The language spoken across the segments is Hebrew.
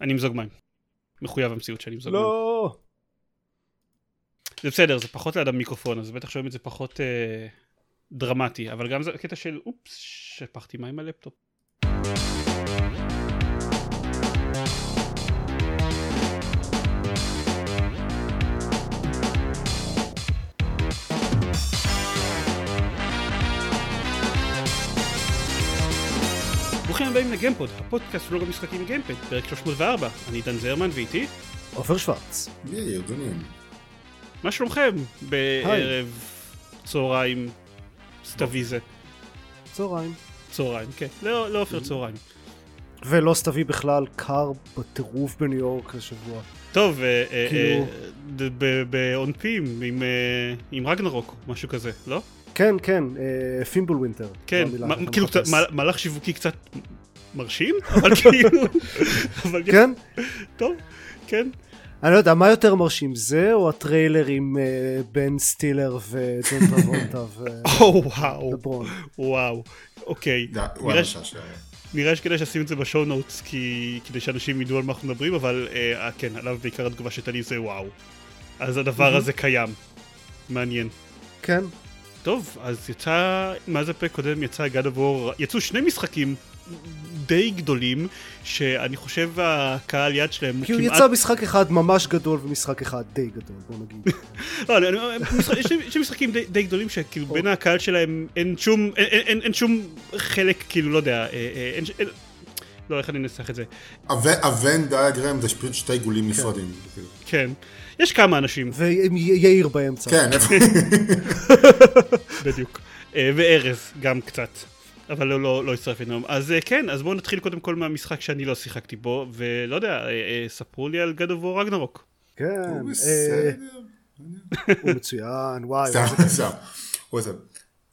אני אמזוג מים. מחויב המציאות שאני אמזוג מים. לא. זה בסדר, זה פחות ליד המיקרופון, אז בטח שומעים את זה פחות אה, דרמטי, אבל גם זה קטע של אופס, שפכתי מים על ברוכים הבאים לגיימפוד, הפודקאסט של לוגו משחקים גיימפד, פרק 304, אני דן זרמן ואיתי, עופר שוורץ. יאי, ארגונים. מה שלומכם בערב צהריים סתווי זה? צהריים. צהריים, כן, לא לא עופר צהריים. ולא סתווי בכלל, קר בטירוף בניו יורק השבוע. טוב, אה, אה, כאילו- אה, ד- ב- בעונפים עם, אה, עם רגנרוק, משהו כזה, לא? כן, כן, אה, פימבל ווינטר. כן, כאילו מהלך שיווקי קצת מרשים, אבל כאילו, כן? טוב, כן. אני לא יודע, מה יותר מרשים, זה או הטריילר עם אה, בן סטילר וג'ון טרבולטה או וואו, אוקיי. נראה שכדאי שנשים את זה ב show notes כי כדי שאנשים ידעו על מה אנחנו מדברים אבל אה, כן עליו בעיקר התגובה שהייתה לי זה וואו אז הדבר הזה קיים מעניין כן. טוב אז יצא מאז הפרק קודם יצא God of War יצאו שני משחקים די גדולים שאני חושב הקהל יד שלהם הוא כי הוא כמעט יצא משחק אחד ממש גדול ומשחק אחד די גדול, בוא נגיד. לא, אני- אני- משחק- יש שני- משחקים די- די גדולים שכאילו בין הקהל שלהם אין שום אין- אין- אין- אין שום חלק כאילו לא יודע לא איך אני אנסח את זה הוון דיאגרם זה פשוט שתי עיגולים נפרדים. כאילו. כן יש כמה אנשים ויאיר באמצע. כן, איפה? בדיוק. אה, וארז גם קצת. אבל לא, לא, לא הצטרף אלינו. אז אה, כן, אז בואו נתחיל קודם כל מהמשחק שאני לא שיחקתי בו, ולא יודע, אה, ספרו לי על God of War רגנרוק. כן. הוא בסדר. הוא מצוין, וואי. סתם, סתם.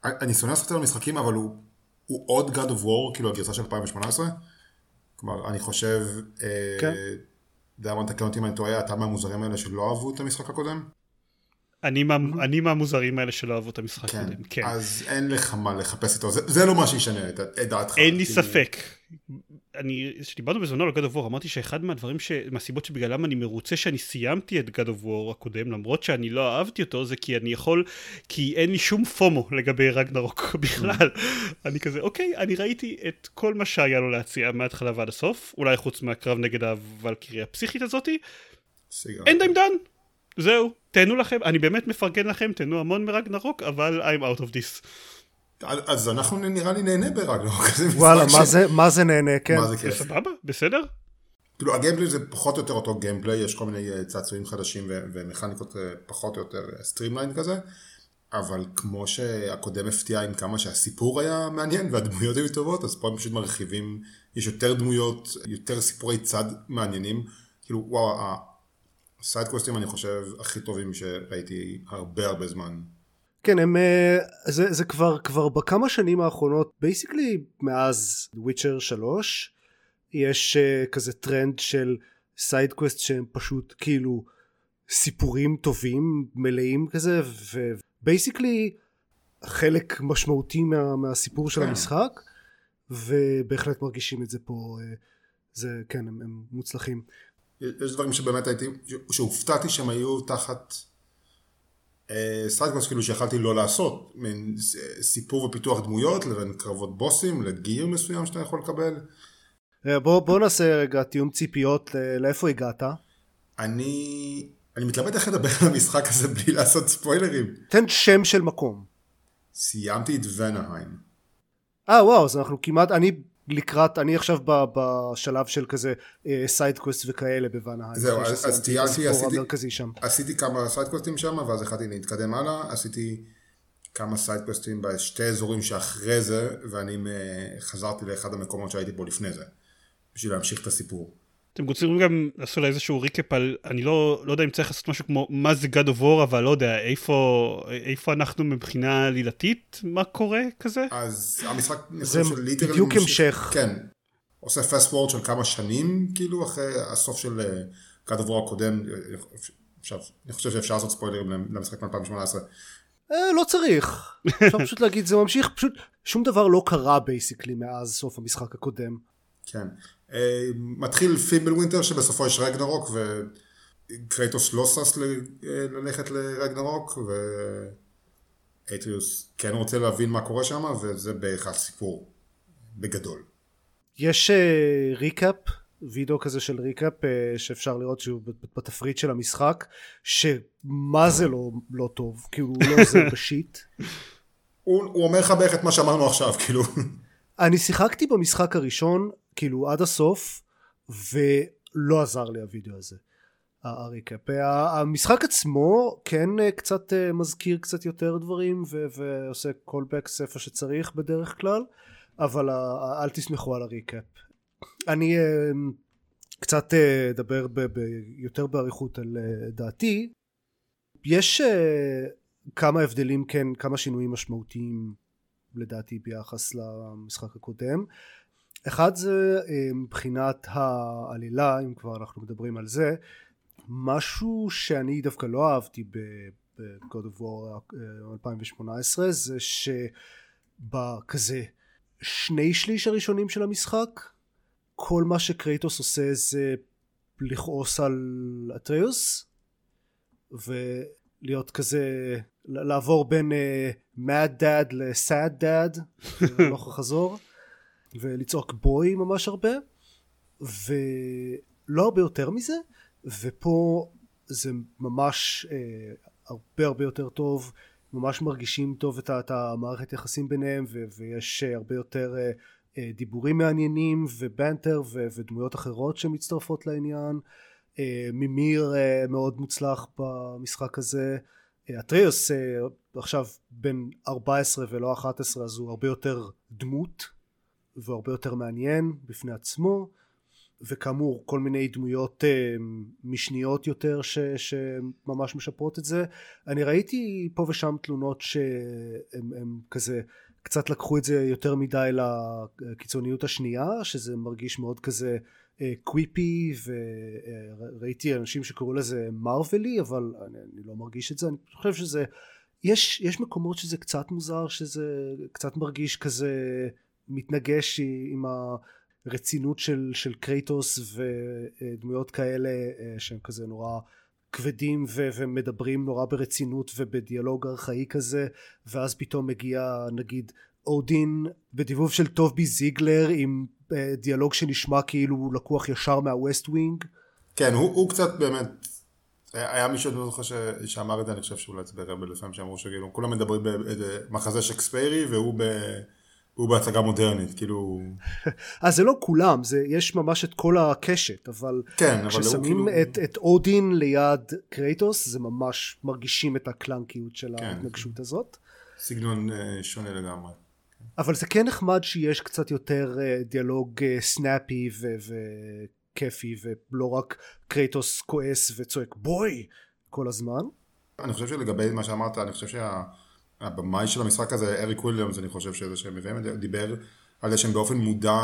אני שונא לשחק על המשחקים, אבל הוא הוא עוד God of War, כאילו הגרסה של 2018. כלומר, אני חושב... אה, כן. דיימון תקן אותי אם אני טועה, אתה מהמוזרים האלה שלא אהבו את המשחק הקודם? אני, מה, אני מהמוזרים האלה שלא אהבו את המשחק כן. קודם. כן. אז אין לך מה לחפש איתו, זה- זה לא מה שישנה את את דעתך. אין לי כאילו. ספק. אני, כשדיברנו בזמנו על God of War, אמרתי שאחד מהדברים, ש... מהסיבות שבגללם אני מרוצה שאני סיימתי את God of War הקודם, למרות שאני לא אהבתי אותו, זה כי אני יכול, כי אין לי שום FOMO לגבי רגנרוק בכלל. אני כזה, אוקיי, אני ראיתי את כל מה שהיה לו להציע מההתחלה ועד הסוף, אולי חוץ מהקרב נגד הוולקירי הפסיכית הזאתי. אני די done. זהו, תהנו לכם, אני באמת מפרגן לכם, תהנו המון מרגנרוק, אבל I'm out of this. אז אנחנו נראה לי נהנה משחק וואלה, ש- מה זה- מה זה נהנה, כן. מה זה כיף. סבבה, בסדר? כאילו ה gameplay זה פחות או יותר אותו gameplay, יש כל מיני אה, צעצועים חדשים ו- ומכניקות אה, פחות או יותר streamline כזה, אבל כמו שהקודם הפתיע עם כמה שהסיפור היה מעניין והדמויות היו טובות, אז פה הם פשוט מרחיבים, יש יותר דמויות, יותר סיפורי צד מעניינים, כאילו וואו, הסיידקווסטים אני חושב הכי טובים שראיתי הרבה הרבה זמן. כן, הם, אה, זה, זה כבר, כבר בכמה שנים האחרונות, basically מאז וויצ'ר 3, יש אה, כזה טרנד של side quest שהם פשוט כאילו סיפורים טובים, מלאים כזה, ו basically חלק משמעותי מה, מהסיפור של כן. המשחק, ובהחלט מרגישים את זה פה, אה, זה, כן, הם, הם מוצלחים. יש דברים שבאמת הייתי, שהופתעתי שהם היו תחת side quest כאילו שיכלתי לא לעשות, מין סיפור ופיתוח דמויות לבין קרבות בוסים ל gear מסוים שאתה יכול לקבל. אה, בוא, בוא נעשה רגע תיאום ציפיות, לאיפה הגעת? אני, אני מתלבט איך לדבר על המשחק הזה בלי לעשות ספוילרים. תן שם של מקום. סיימתי את ונהיים. אה וואו אז אנחנו כמעט אני לקראת אני עכשיו ב, בשלב של כזה side quest וכאלה בוואנה זהו, אז- אז טיילתי, עשיתי- עשיתי כמה סיידקווסטים שם ואז החלטתי להתקדם הלאה, עשיתי כמה סיידקווסטים בשתי אזורים שאחרי זה ואני מ- חזרתי לאחד המקומות שהייתי בו לפני זה. בשביל להמשיך את הסיפור. אתם רוצים גם לעשות לה איזשהו ריקאפ על, אני לא, לא יודע אם צריך לעשות משהו כמו מה זה God of War, אבל לא יודע, איפה, איפה אנחנו מבחינה עלילתית, מה קורה כזה? אז המשחק, זה בדיוק ממשיך- המשך. כן. עושה פסט וורד של כמה שנים, כאילו, אחרי הסוף של אה, God of War הקודם. עכשיו, אני חושב שאפשר לעשות ספוילרים למשחק מ-2018. אה, לא צריך אפשר פשוט להגיד זה ממשיך פשוט שום דבר לא קרה basically מאז סוף המשחק הקודם כן. אה, מתחיל פימבל ווינטר שבסופו יש רגנרוק וקרייטוס לא שש ללכת לרגנרוק ואטריוס כן רוצה להבין מה קורה שם וזה בערך הסיפור בגדול. יש recap uh, וידאו כזה של recap שאפשר לראות שהוא בתפריט של המשחק שמה זה לא, לא טוב כאילו הוא לא עוזר ב shit. הוא, הוא אומר לך בערך את מה שאמרנו עכשיו כאילו. אני שיחקתי במשחק הראשון כאילו עד הסוף ולא עזר לי הוידאו הזה. ה recap המשחק עצמו כן אה, קצת אה, מזכיר קצת יותר דברים ו- ועושה callbacks איפה שצריך בדרך כלל אבל אל תסמכו על ה recap אני אה, קצת אדבר ב- ב- יותר באריכות על דעתי. יש כמה הבדלים כן כמה שינויים משמעותיים לדעתי ביחס למשחק הקודם אחד זה אה, מבחינת העלילה אם כבר אנחנו מדברים על זה משהו שאני דווקא לא אהבתי ב-God of War 2018 אה, זה שבכזה שני שליש הראשונים של המשחק כל מה שקרייטוס עושה זה לכעוס על אטריוס ולהיות כזה לעבור בין uh, mad dad ל-sad dad הלוך וחזור ולצעוק בוי ממש הרבה ולא הרבה יותר מזה ופה זה ממש אה, הרבה הרבה יותר טוב ממש מרגישים טוב את, את המערכת יחסים ביניהם ו, ויש אה, הרבה יותר אה, אה, דיבורים מעניינים ובנטר ו, ודמויות אחרות שמצטרפות לעניין. אה, מימיר אה, מאוד מוצלח במשחק הזה. אה, אטריוס אה, עכשיו בן 14 ולא 11 אז הוא הרבה יותר דמות והרבה יותר מעניין בפני עצמו וכאמור כל מיני דמויות uh, משניות יותר ש, שממש משפרות את זה. אני ראיתי פה ושם תלונות שהם כזה קצת לקחו את זה יותר מדי לקיצוניות השנייה שזה מרגיש מאוד כזה קוויפי uh, וראיתי אנשים שקראו לזה מרווילי אבל אני, אני לא מרגיש את זה. אני חושב שזה יש, יש מקומות שזה קצת מוזר שזה קצת מרגיש כזה מתנגש עם הרצינות של, של קרייטוס ודמויות כאלה אה, שהם כזה נורא כבדים ו- ומדברים נורא ברצינות ובדיאלוג ארכאי כזה ואז פתאום מגיע נגיד אודין בדיבוב של טובי זיגלר עם אה, דיאלוג שנשמע כאילו הוא לקוח ישר מהווסט ווינג כן הוא, הוא קצת באמת היה מישהו, אני לא זוכר שאמר את זה, אני חושב שאולי זה ברבל לפעמים שאמרו שכאילו כולם מדברים במחזה שקספיירי והוא ב... הוא בהצגה מודרנית, כאילו... אז זה לא כולם, זה, יש ממש את כל הקשת, אבל... כן, אבל כששמים כאילו... את, את אודין ליד קרייטוס, זה ממש מרגישים את הקלנקיות של כן, ההתנגשות הזאת. סגנון אה, שונה לגמרי. אבל זה כן נחמד שיש קצת יותר אה, דיאלוג snappy וכיפי, ולא רק קרייטוס כועס וצועק boy כל הזמן. אני חושב שלגבי מה שאמרת, אני חושב שה... הבמאי של המשחק הזה, אריק וויליאמס, אני חושב שזה שהם מביאים דיבר על זה שהם באופן מודע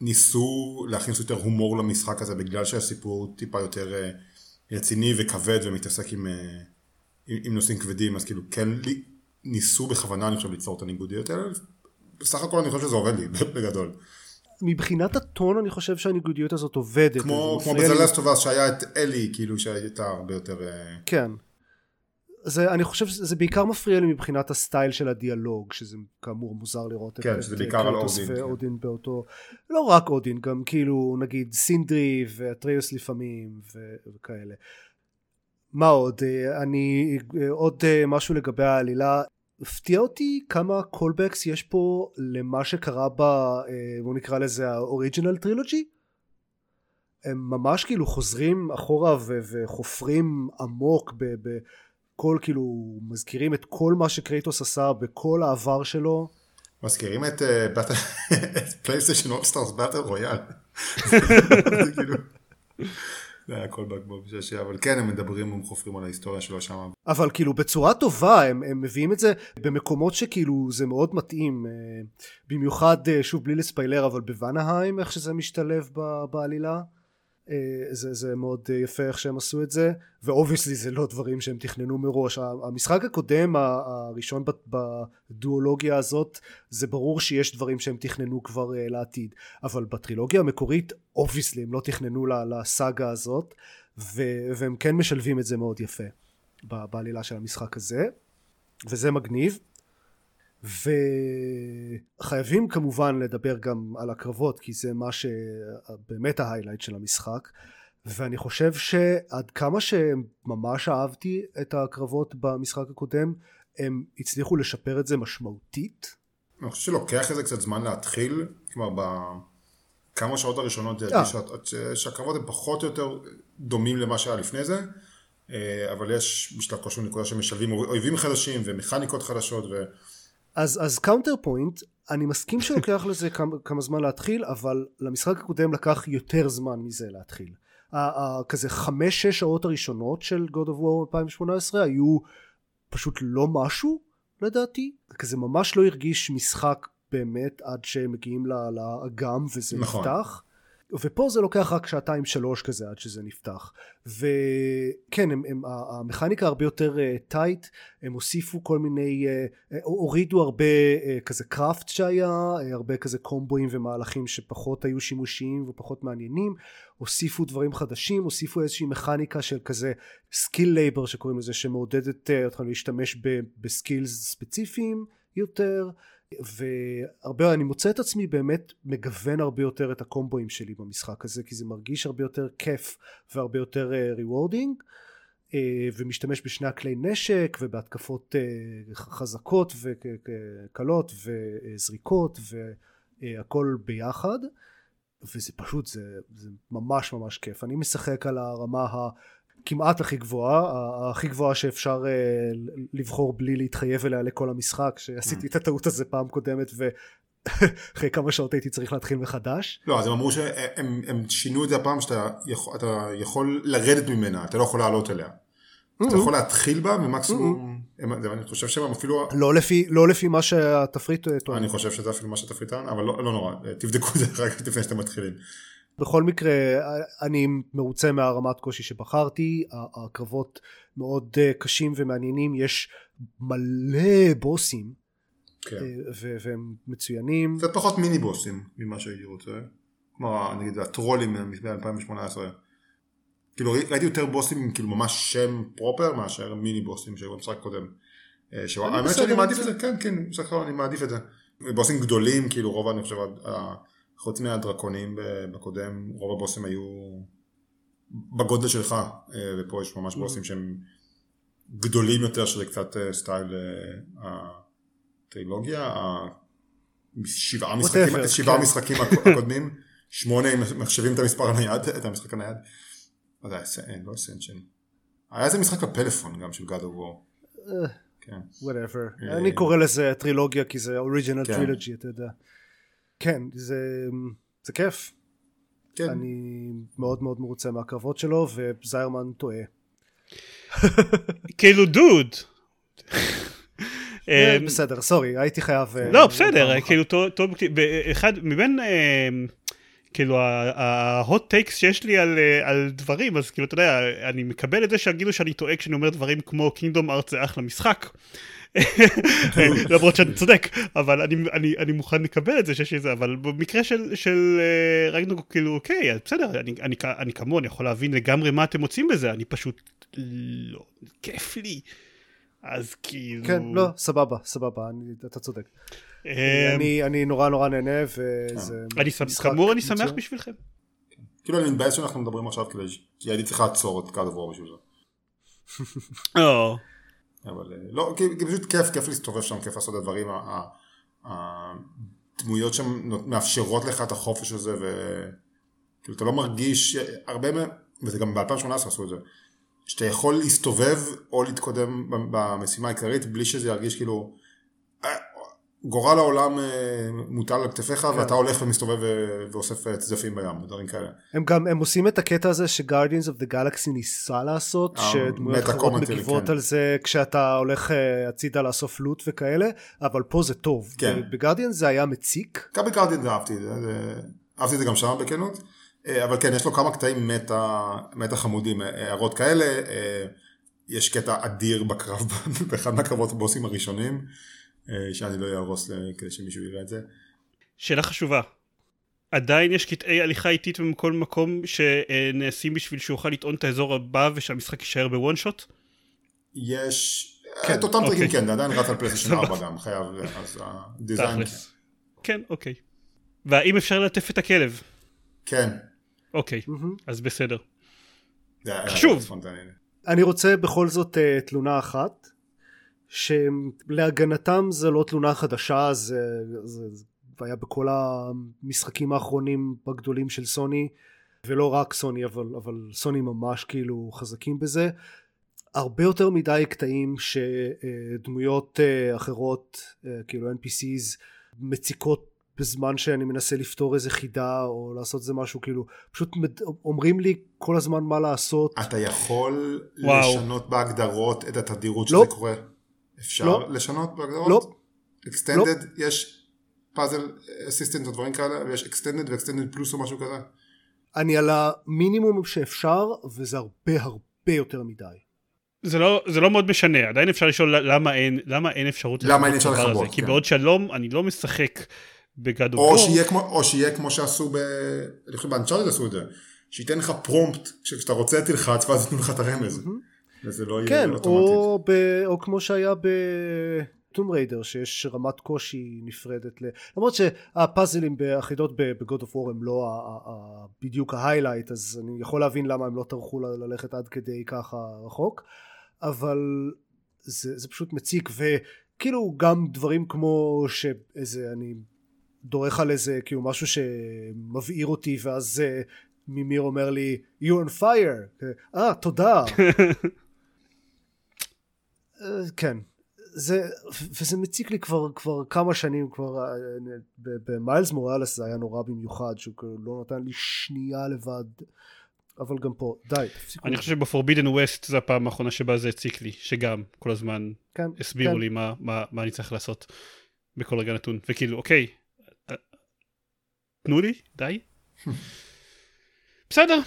ניסו להכניס יותר הומור למשחק הזה, בגלל שהסיפור טיפה יותר אה, רציני וכבד ומתעסק עם, אה, עם, עם נושאים כבדים, אז כאילו כן ניסו בכוונה, אני חושב, ליצור את הניגודיות האלה. בסך הכל אני חושב שזה עובד לי, בגדול. מבחינת הטון אני חושב שהניגודיות הזאת עובדת. כמו, כמו בזלסטובס שהיה את אלי, כאילו שהייתה הרבה יותר... אה, כן. זה, אני חושב שזה בעיקר מפריע לי מבחינת ה style של הדיאלוג, שזה כאמור מוזר לראות כן, את, שזה בעיקר על אודין. ואודין כן. באותו, לא רק אודין, גם כאילו נגיד סינדרי ואטריוס לפעמים ו, וכאלה. מה עוד? אה, אני, אה, עוד אה, משהו לגבי העלילה. הפתיע אותי כמה callbacks יש פה למה שקרה ב... בוא נקרא לזה ה original trilogy. הם ממש כאילו חוזרים אחורה וחופרים עמוק ב... ב- הכל כאילו מזכירים את כל מה שקרייטוס עשה בכל העבר שלו. מזכירים את PlayStation All-Stars Battle Royale. זה היה הכל בגבוב משעשע, אבל כן הם מדברים, הם חופרים על ההיסטוריה שלו שם. אבל כאילו בצורה טובה, הם, הם מביאים את זה במקומות שכאילו זה מאוד מתאים, אה, במיוחד, אה, שוב בלי לספיילר, אבל בוונהיים, איך שזה משתלב בעלילה. אה, זה, זה מאוד יפה איך שהם עשו את זה ו obviously זה לא דברים שהם תכננו מראש. המשחק הקודם הראשון בדואולוגיה הזאת זה ברור שיש דברים שהם תכננו כבר לעתיד. אבל בטרילוגיה המקורית obviously הם לא תכננו לסאגה הזאת והם כן משלבים את זה מאוד יפה בעלילה של המשחק הזה. וזה מגניב וחייבים כמובן לדבר גם על הקרבות כי זה מה שבאמת ה highlight של המשחק ואני חושב שעד כמה שממש אהבתי את הקרבות במשחק הקודם הם הצליחו לשפר את זה משמעותית. אני חושב שלוקח איזה קצת זמן להתחיל, כלומר בכמה שעות הראשונות אה. שהקרבות הם פחות או יותר דומים למה שהיה לפני זה, אה, אבל יש בשלב כלשהו נקודה שמשלבים אויבים חדשים ומכניקות חדשות ו... אז, אז counter point, אני מסכים שלוקח לזה כמה, כמה זמן להתחיל, אבל למשחק הקודם לקח יותר זמן מזה להתחיל. כזה חמש שש שעות הראשונות של God of War 2018 היו פשוט לא משהו לדעתי, כזה ממש לא הרגיש משחק באמת עד שהם מגיעים לאגם וזה נכון. נפתח. ופה זה לוקח רק שעתיים שלוש כזה עד שזה נפתח. וכן הם, הם, המכניקה הרבה יותר טייט uh, הם הוסיפו כל מיני uh, הורידו הרבה uh, כזה קראפט שהיה uh, הרבה כזה קומבואים ומהלכים שפחות היו שימושיים ופחות מעניינים. הוסיפו דברים חדשים הוסיפו איזושהי מכניקה של כזה skill labor שקוראים לזה שמעודדת אתכם להשתמש ב skills ספציפיים יותר והרבה אני מוצא את עצמי באמת מגוון הרבה יותר את הקומבואים שלי במשחק הזה כי זה מרגיש הרבה יותר כיף והרבה יותר rewarding אה, אה, ומשתמש בשני הכלי נשק ובהתקפות אה, חזקות וקלות וזריקות והכל ביחד וזה פשוט זה, זה ממש ממש כיף. אני משחק על הרמה כמעט הכי גבוהה, הכי גבוהה שאפשר uh, לבחור בלי להתחייב אליה לכל המשחק, שעשיתי את הטעות הזה פעם קודמת ואחרי כמה שעות הייתי צריך להתחיל מחדש. לא, אז הם אמרו שהם הם שינו את זה הפעם שאתה יכול, יכול לרדת ממנה, אתה לא יכול לעלות אליה. Mm-hmm. אתה יכול להתחיל בה ומקסימום, mm-hmm. אני חושב שהם אפילו... לא לפי, לא לפי מה שהתפריט טוען. אני חושב שזה אפילו מה שהתפריט טוען, אבל לא, לא נורא, תבדקו את זה רק לפני שאתם מתחילים. בכל מקרה אני מרוצה מהרמת קושי שבחרתי הקרבות מאוד אה, קשים ומעניינים יש מלא בוסים כן. אה, והם מצוינים. קצת פחות מיני בוסים ממה שהייתי רוצה. כמו נגיד הטרולים מ-2018. כאילו ראיתי יותר בוסים כאילו ממש שם פרופר מאשר מיני בוסים שהיו במשחק קודם. אה, האמת שאני מעדיף את זה. כן כן אני מעדיף את זה. בוסים גדולים כאילו רוב אני חושב חוץ מהדרקונים בקודם, רוב הבוסים היו בגודל שלך, אה, ופה יש ממש mm. בוסים שהם גדולים יותר, שזה קצת אה, סטייל אה, הטרילוגיה, שבעה משחקים, שבעה כן. משחקים הקודמים, שמונה אם מחשבים את המספר הנייד, את המשחק הנייד, לא יודע, לא אסנשן, היה איזה משחק בפלאפון גם של God of War. כן. whatever. אני קורא לזה טרילוגיה כי זה אוריג'ינל טרילוגי, כן. אתה יודע. כן, זה, זה כיף. כן. אני מאוד מאוד מרוצה מהקרבות שלו, וזיירמן טועה. כאילו דוד. אה, בסדר, סורי, הייתי חייב... אה, לא, בסדר, כאילו, טוב, אחד מבין... אה, כאילו ההוט טייקס שיש לי על, על דברים אז כאילו אתה יודע אני מקבל את זה שיגידו שאני טועה כשאני אומר דברים כמו קינדום ארץ זה אחלה משחק. למרות שאני צודק אבל אני, אני, אני מוכן לקבל את זה שיש לי זה אבל במקרה של, של uh, רגנוק כאילו אוקיי בסדר אני, אני, אני כמוהו אני יכול להבין לגמרי מה אתם מוצאים בזה אני פשוט לא כיף לי. אז כאילו כן לא סבבה סבבה אני, אתה צודק. אה, אני, אני נורא נורא נהנה וזה אני כאמור אני שמח בשבילכם. כאילו אני מתבאס שאנחנו מדברים עכשיו כי הייתי צריך לעצור את קאד עבור בשביל זה. אבל אה, לא, כי, פשוט כיף, כיף להסתובב שם, כיף לעשות את הדברים, הדמויות שם מאפשרות לך את החופש הזה, וכאילו אתה לא מרגיש, הרבה מהם, וזה גם ב-2018 עשו את זה, שאתה יכול להסתובב או להתקדם במשימה העיקרית בלי שזה ירגיש כאילו אה, גורל העולם אה, מוטל על כתפיך כן. ואתה הולך ומסתובב ואוסף אה, צדפים בים ודברים כאלה. הם גם הם עושים את הקטע הזה שגרדיאנס אוף דה גלקסי ניסה לעשות אה, שדמויות אחרות מגיבות כן. על זה כשאתה הולך הצידה לאסוף לוט וכאלה אבל פה זה טוב. כן. בגרדיאנס זה היה מציק. גם בגרדיאנס אהבתי את זה, אהבתי את זה גם שם בכנות. אה, אבל כן, יש לו כמה קטעים meta, meta חמודים, אה, הערות כאלה. אה, יש קטע אדיר בקרב, באחד מהקרבות הבוסים הראשונים, שאני לא אהרוס כדי שמישהו יראה את זה. שאלה חשובה. עדיין יש קטעי הליכה איטית בכל מקום שנעשים בשביל שהוא יוכל לטעון את האזור הבא ושהמשחק יישאר ב one shot? יש, כן, את אותם טריקים אוקיי. כן, זה עדיין רץ על פלייסטיישן 4 גם, חייב, אז הדיזיין. כן, אוקיי. והאם אפשר לטף את הכלב? כן. אוקיי, אז בסדר. חשוב. אני רוצה בכל זאת uh, תלונה אחת, שלהגנתם זה לא תלונה חדשה, זה, זה, זה היה בכל המשחקים האחרונים הגדולים של סוני, ולא רק סוני, אבל, אבל סוני ממש כאילו חזקים בזה. הרבה יותר מדי קטעים שדמויות אה, אחרות, אה, כאילו NPCs, מציקות בזמן שאני מנסה לפתור איזה חידה או לעשות איזה משהו כאילו פשוט אומרים לי כל הזמן מה לעשות. אתה יכול וואו. לשנות בהגדרות את התדירות לא. שזה קורה? אפשר לא. לשנות בהגדרות? לא. extended לא. יש פאזל אסיסטנט או דברים כאלה ויש extended ו-extended פלוס או משהו כזה? אני על המינימום שאפשר וזה הרבה הרבה יותר מדי. זה לא, זה לא מאוד משנה, עדיין אפשר לשאול למה אין, למה אין אפשרות למה אין אפשר לכבות, כן. כי בעוד שלום אני לא משחק בגד או שיהיה כמו, או שיהיה כמו שעשו ב... אני חושב באנצ'ארטד עשו את זה, שייתן לך פרומפט, כשאתה רוצה תלחץ ואז ייתנו לך את הרמז, וזה לא כן, יהיה אוטומטית. או, ב, או כמו שהיה ב... טום ריידר שיש רמת קושי נפרדת ל... למרות שהפאזלים באחידות ב God of War הם לא ה- ה- בדיוק ה highlight אז אני יכול להבין למה הם לא טרחו ללכת עד כדי ככה רחוק אבל זה, זה פשוט מציק וכאילו גם דברים כמו שאיזה אני דורך על איזה כאילו משהו שמבעיר אותי ואז אה, מימיר אומר לי you on fire אה תודה אה, כן. זה וזה מציק לי כבר כבר כמה שנים כבר אה, במיילס מוראלס זה היה נורא במיוחד שהוא כאילו לא נתן לי שנייה לבד. אבל גם פה די תפסיקו אני חושב שבפורבידן ווסט זה הפעם האחרונה שבה זה הציק לי שגם כל הזמן כן, הסבירו כן. לי מה, מה, מה אני צריך לעשות בכל רגע נתון. וכאילו אוקיי תנו לי די. בסדר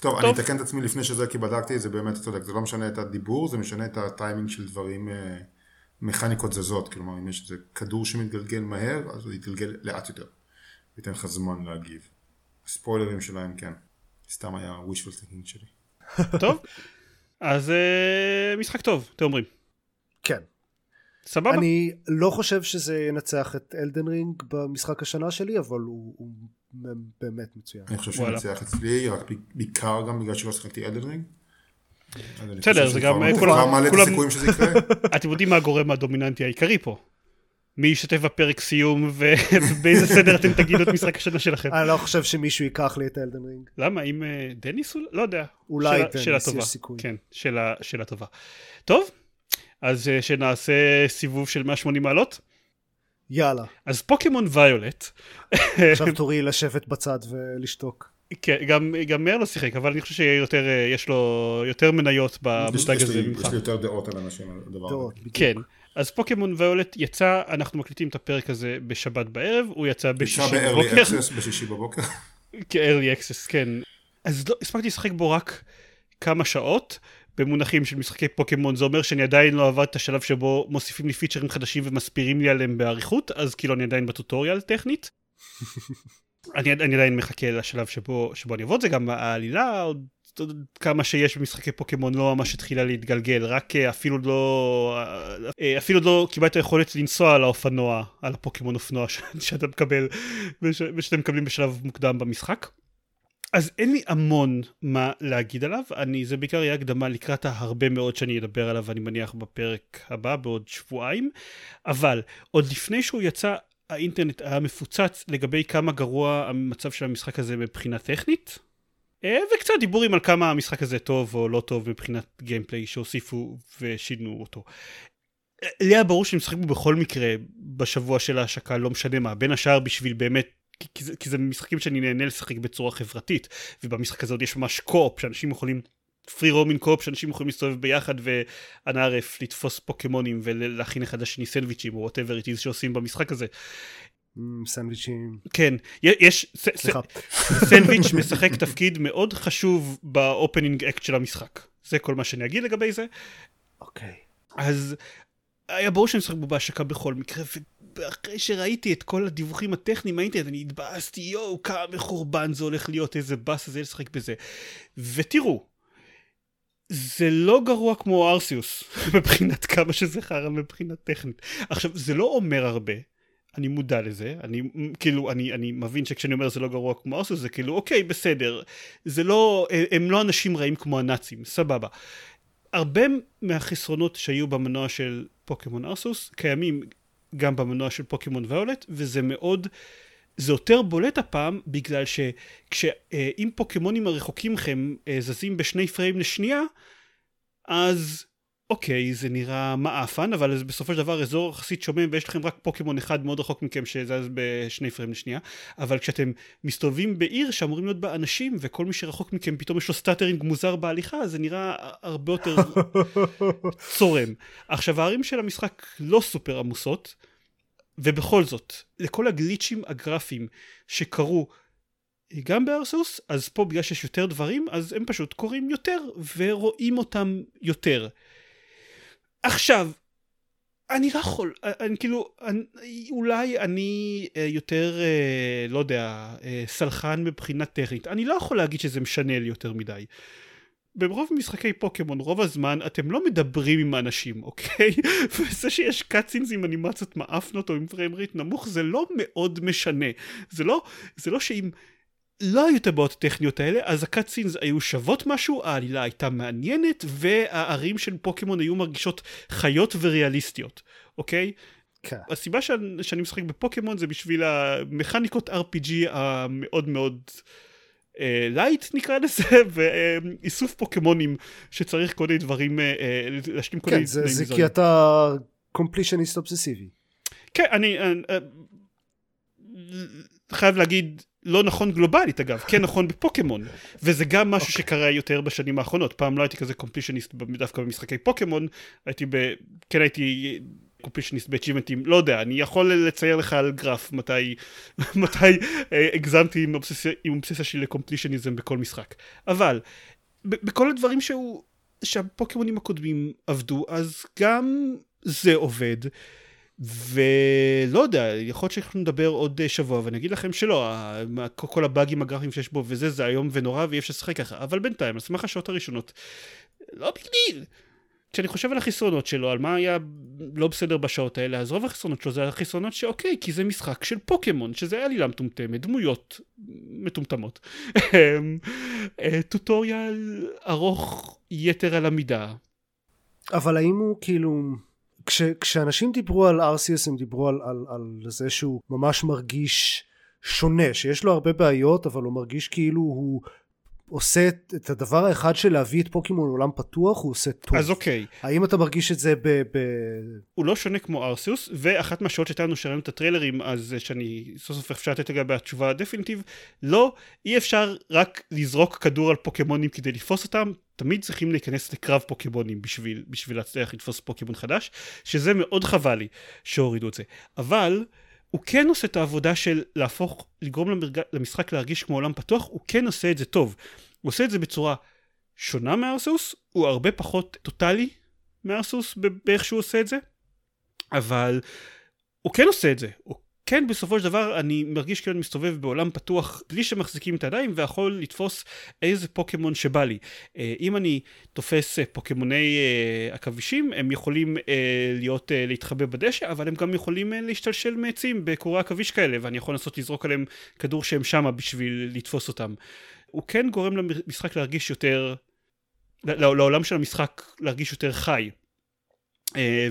טוב, טוב, אני אתקן את עצמי לפני שזה כי בדקתי את זה באמת, אתה צודק, זה לא משנה את הדיבור, זה משנה את הטיימינג של דברים, אה, מכניקות זזות, כלומר אם יש איזה כדור שמתגלגל מהר, אז הוא יתגלגל לאט יותר, ייתן לך זמן להגיב. הספוילרים שלהם כן, סתם היה wishful thinking שלי. טוב, אז uh, משחק טוב, אתם אומרים. כן. סבבה. אני לא חושב שזה ינצח את אלדן רינג במשחק השנה שלי, אבל הוא, הוא באמת מצוין. אני חושב שהוא ינצח אצלי, רק בעיקר גם בגלל שלא שיחקתי Elden Ring. בסדר, זה גם כולם, אתם יודעים מה הגורם הדומיננטי העיקרי פה. מי ישתתף בפרק סיום ובאיזה סדר אתם תגידו את משחק השנה שלכם. אני לא חושב שמישהו ייקח לי את Elden Ring. למה? אם אה, דניס? לא יודע. אולי דניס, יש סיכוי. כן, שאלה טובה. טוב, אז אה, שנעשה סיבוב של 180 מעלות. יאללה. אז פוקימון ויולט. עכשיו תורי לשבת בצד ולשתוק. כן, גם, גם מאיר לא שיחק, אבל אני חושב שיותר, אה, יש לו יותר מניות במושג הזה ממך. יש לי יותר דעות על אנשים על הדבר הזה. כן, אז פוקימון ויולט יצא, אנחנו מקליטים את הפרק הזה בשבת בערב, הוא יצא בשישי בבוקר. יצא ב-early access בשישי בבוקר. כ-early access, כן. אז לא, הספקתי לשחק בו רק כמה שעות. במונחים של משחקי פוקימון זה אומר שאני עדיין לא עבד את השלב שבו מוסיפים לי פיצ'רים חדשים ומסבירים לי עליהם באריכות אז כאילו אני עדיין בטוטוריאל טכנית. אני, אני עדיין מחכה לשלב שבו, שבו אני אעבוד זה גם העלילה עוד, עוד כמה שיש במשחקי פוקימון לא ממש התחילה להתגלגל רק אה, אפילו לא אה, אפילו לא קיבלת היכולת לנסוע על האופנוע על הפוקימון אופנוע שאתה מקבל ושאתם מקבלים בשלב מוקדם במשחק. אז אין לי המון מה להגיד עליו, אני, זה בעיקר יהיה הקדמה לקראת ההרבה מאוד שאני אדבר עליו, אני מניח בפרק הבא בעוד שבועיים, אבל עוד לפני שהוא יצא, האינטרנט היה מפוצץ לגבי כמה גרוע המצב של המשחק הזה מבחינה טכנית, אה, וקצת דיבורים על כמה המשחק הזה טוב או לא טוב מבחינת gameplay שהוסיפו ושינו אותו. לי היה ברור שאני משחק בו בכל מקרה בשבוע של ההשקה, לא משנה מה, בין השאר בשביל באמת כי זה, כי זה משחקים שאני נהנה לשחק בצורה חברתית, ובמשחק הזה עוד יש ממש co-op, שאנשים יכולים, free roaming co-op, שאנשים יכולים להסתובב ביחד ואנא עארף לתפוס פוקימונים ולהכין אחד לשני סנדוויצ'ים או whatever it is שעושים במשחק הזה. אמ, סנדוויצ'ים. כן, יש, סליחה. סנדוויץ' משחק תפקיד מאוד חשוב ב opening act של המשחק. זה כל מה שאני אגיד לגבי זה. אוקיי. אז היה ברור שאני משחק בו בהשקה בכל מקרה, ואחרי שראיתי את כל הדיווחים הטכניים מהאינטרנט, אני התבאסתי, יואו, כמה מחורבן זה הולך להיות, איזה באסה זה לשחק בזה. ותראו, זה לא גרוע כמו ארסיוס, מבחינת כמה שזה חרא מבחינה טכנית. עכשיו, זה לא אומר הרבה, אני מודע לזה, אני כאילו, אני, אני מבין שכשאני אומר זה לא גרוע כמו ארסיוס, זה כאילו, אוקיי, בסדר, זה לא, הם לא אנשים רעים כמו הנאצים, סבבה. הרבה מהחסרונות שהיו במנוע של פוקימון ארסוס קיימים גם במנוע של פוקימון ואולט, וזה מאוד, זה יותר בולט הפעם בגלל שאם פוקימונים הרחוקים מכם אה, זזים בשני פריים לשנייה, אז אוקיי, זה נראה מעפן, אבל זה בסופו של דבר אזור יחסית שומם ויש לכם רק פוקימון אחד מאוד רחוק מכם שזז בשני פריים לשנייה, אבל כשאתם מסתובבים בעיר שאמורים להיות בה אנשים וכל מי שרחוק מכם פתאום יש לו stuttering מוזר בהליכה, זה נראה הרבה יותר צורם. עכשיו הערים של המשחק לא סופר עמוסות, ובכל זאת, לכל הגליצ'ים הגרפיים שקרו גם בארסיוס, אז פה בגלל שיש יותר דברים, אז הם פשוט קורים יותר ורואים אותם יותר. עכשיו, אני לא יכול, אני כאילו, אני, אולי אני אה, יותר, אה, לא יודע, אה, סלחן מבחינה טכנית, אני לא יכול להגיד שזה משנה לי יותר מדי. ברוב משחקי פוקימון, רוב הזמן אתם לא מדברים עם האנשים, אוקיי? וזה שיש cutscenes עם אנימציות מעפנות או עם frame rate נמוך, זה לא מאוד משנה. זה לא, זה לא שאם לא היו את הבעיות הטכניות האלה, אז ה cutscenes היו שוות משהו, העלילה הייתה מעניינת, והערים של פוקימון היו מרגישות חיות וריאליסטיות, אוקיי? כן. הסיבה שאני, שאני משחק בפוקימון זה בשביל המכניקות RPG המאוד מאוד אה, light נקרא לזה, ואיסוף פוקימונים שצריך כל מיני דברים, אה, אה להשלים כל מיני... כן, זה, זה כי אתה completionist אובססיבי. כן, אני... אני אה, חייב להגיד לא נכון גלובלית אגב, כן נכון בפוקימון, וזה גם משהו okay. אוקיי. שקרה יותר בשנים האחרונות, פעם לא הייתי כזה קומפלישניסט דווקא במשחקי פוקימון, הייתי ב... כן הייתי קומפלישניסט באצ'ימנטים, לא יודע, אני יכול לצייר לך על גרף מתי, מתי אה, הגזמתי עם אובססיה, עם אובססיה שלי לקומפלישניזם בכל משחק, אבל בכל הדברים שהוא, שהפוקימונים הקודמים עבדו, אז גם זה עובד. ולא יודע, יכול להיות שאנחנו נדבר עוד שבוע ואני אגיד לכם שלא, כל הבאגים הגרפיים שיש בו וזה, זה איום ונורא ואי אפשר לשחק ככה, אבל בינתיים, על סמך השעות הראשונות, לא בגליל. כשאני חושב על החסרונות שלו, על מה היה לא בסדר בשעות האלה, אז רוב החסרונות שלו זה החסרונות שאוקיי, כי זה משחק של פוקימון, שזה עלילה מטומטמת, דמויות מטומטמות. אמ, אה, טוטוריאל ארוך יתר על המידה. אבל האם הוא כאילו... כש, כשאנשים דיברו על ארסיוס הם דיברו על, על, על זה שהוא ממש מרגיש שונה, שיש לו הרבה בעיות אבל הוא מרגיש כאילו הוא עושה את הדבר האחד של להביא את פוקימון לעולם פתוח הוא עושה טוב. אז אוקיי. האם אתה מרגיש את זה ב... ב... הוא לא שונה כמו ארסיוס ואחת מהשעות שהייתה לנו שראינו את הטריילרים אז שאני סוף סוף אפשר לתת לגבי התשובה הדפינטיב לא אי אפשר רק לזרוק כדור על פוקימונים כדי לתפוס אותם תמיד צריכים להיכנס לקרב פוקימונים בשביל, בשביל להצליח לתפוס פוקימון חדש שזה מאוד חבל לי שהורידו את זה אבל הוא כן עושה את העבודה של להפוך, לגרום למרג... למשחק להרגיש כמו עולם פתוח, הוא כן עושה את זה טוב. הוא עושה את זה בצורה שונה מארסוס, הוא הרבה פחות טוטאלי מארסוס באיך שהוא עושה את זה, אבל הוא כן עושה את זה, הוא כן בסופו של דבר אני מרגיש כאילו אני מסתובב בעולם פתוח בלי שמחזיקים את הידיים ויכול לתפוס איזה פוקימון שבא לי. אה, אם אני תופס אה, פוקימוני אה, עכבישים הם יכולים להיות להתחבא בדשא אבל הם גם יכולים להשתלשל מעצים בקורי עכביש כאלה ואני יכול לנסות לזרוק עליהם כדור שהם שמה בשביל לתפוס אותם. הוא כן גורם למשחק להרגיש יותר לעולם של המשחק להרגיש יותר חי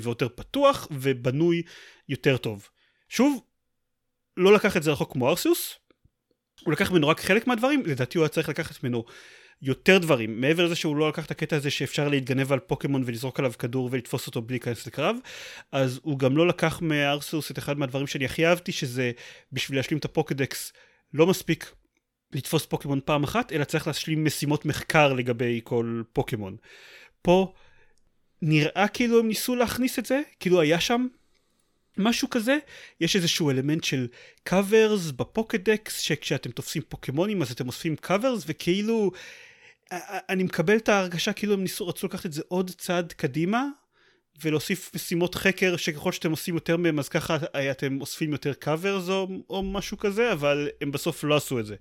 ויותר פתוח ובנוי יותר טוב. שוב, לא לקח את זה רחוק כמו ארסיוס, הוא לקח ממנו רק חלק מהדברים, לדעתי הוא היה צריך לקחת ממנו יותר דברים, מעבר לזה שהוא לא לקח את הקטע הזה שאפשר להתגנב על פוקימון ולזרוק עליו כדור ולתפוס אותו בלי להיכנס לקרב, אז הוא גם לא לקח מארסוס את אחד מהדברים שאני הכי אהבתי, שזה בשביל להשלים את הפוקדקס לא מספיק לתפוס פוקימון פעם אחת, אלא צריך להשלים משימות מחקר לגבי כל פוקימון. פה נראה כאילו הם ניסו להכניס את זה, כאילו היה שם משהו כזה, יש איזשהו אלמנט של covers בפוקדקס, שכשאתם תופסים פוקימונים אז אתם אוספים covers, וכאילו, אני מקבל את ההרגשה כאילו הם ניסו, רצו לקחת את זה עוד צעד קדימה, ולהוסיף משימות חקר שככל שאתם עושים יותר מהם אז ככה אתם אוספים יותר covers או, או משהו כזה, אבל הם בסוף לא עשו את זה.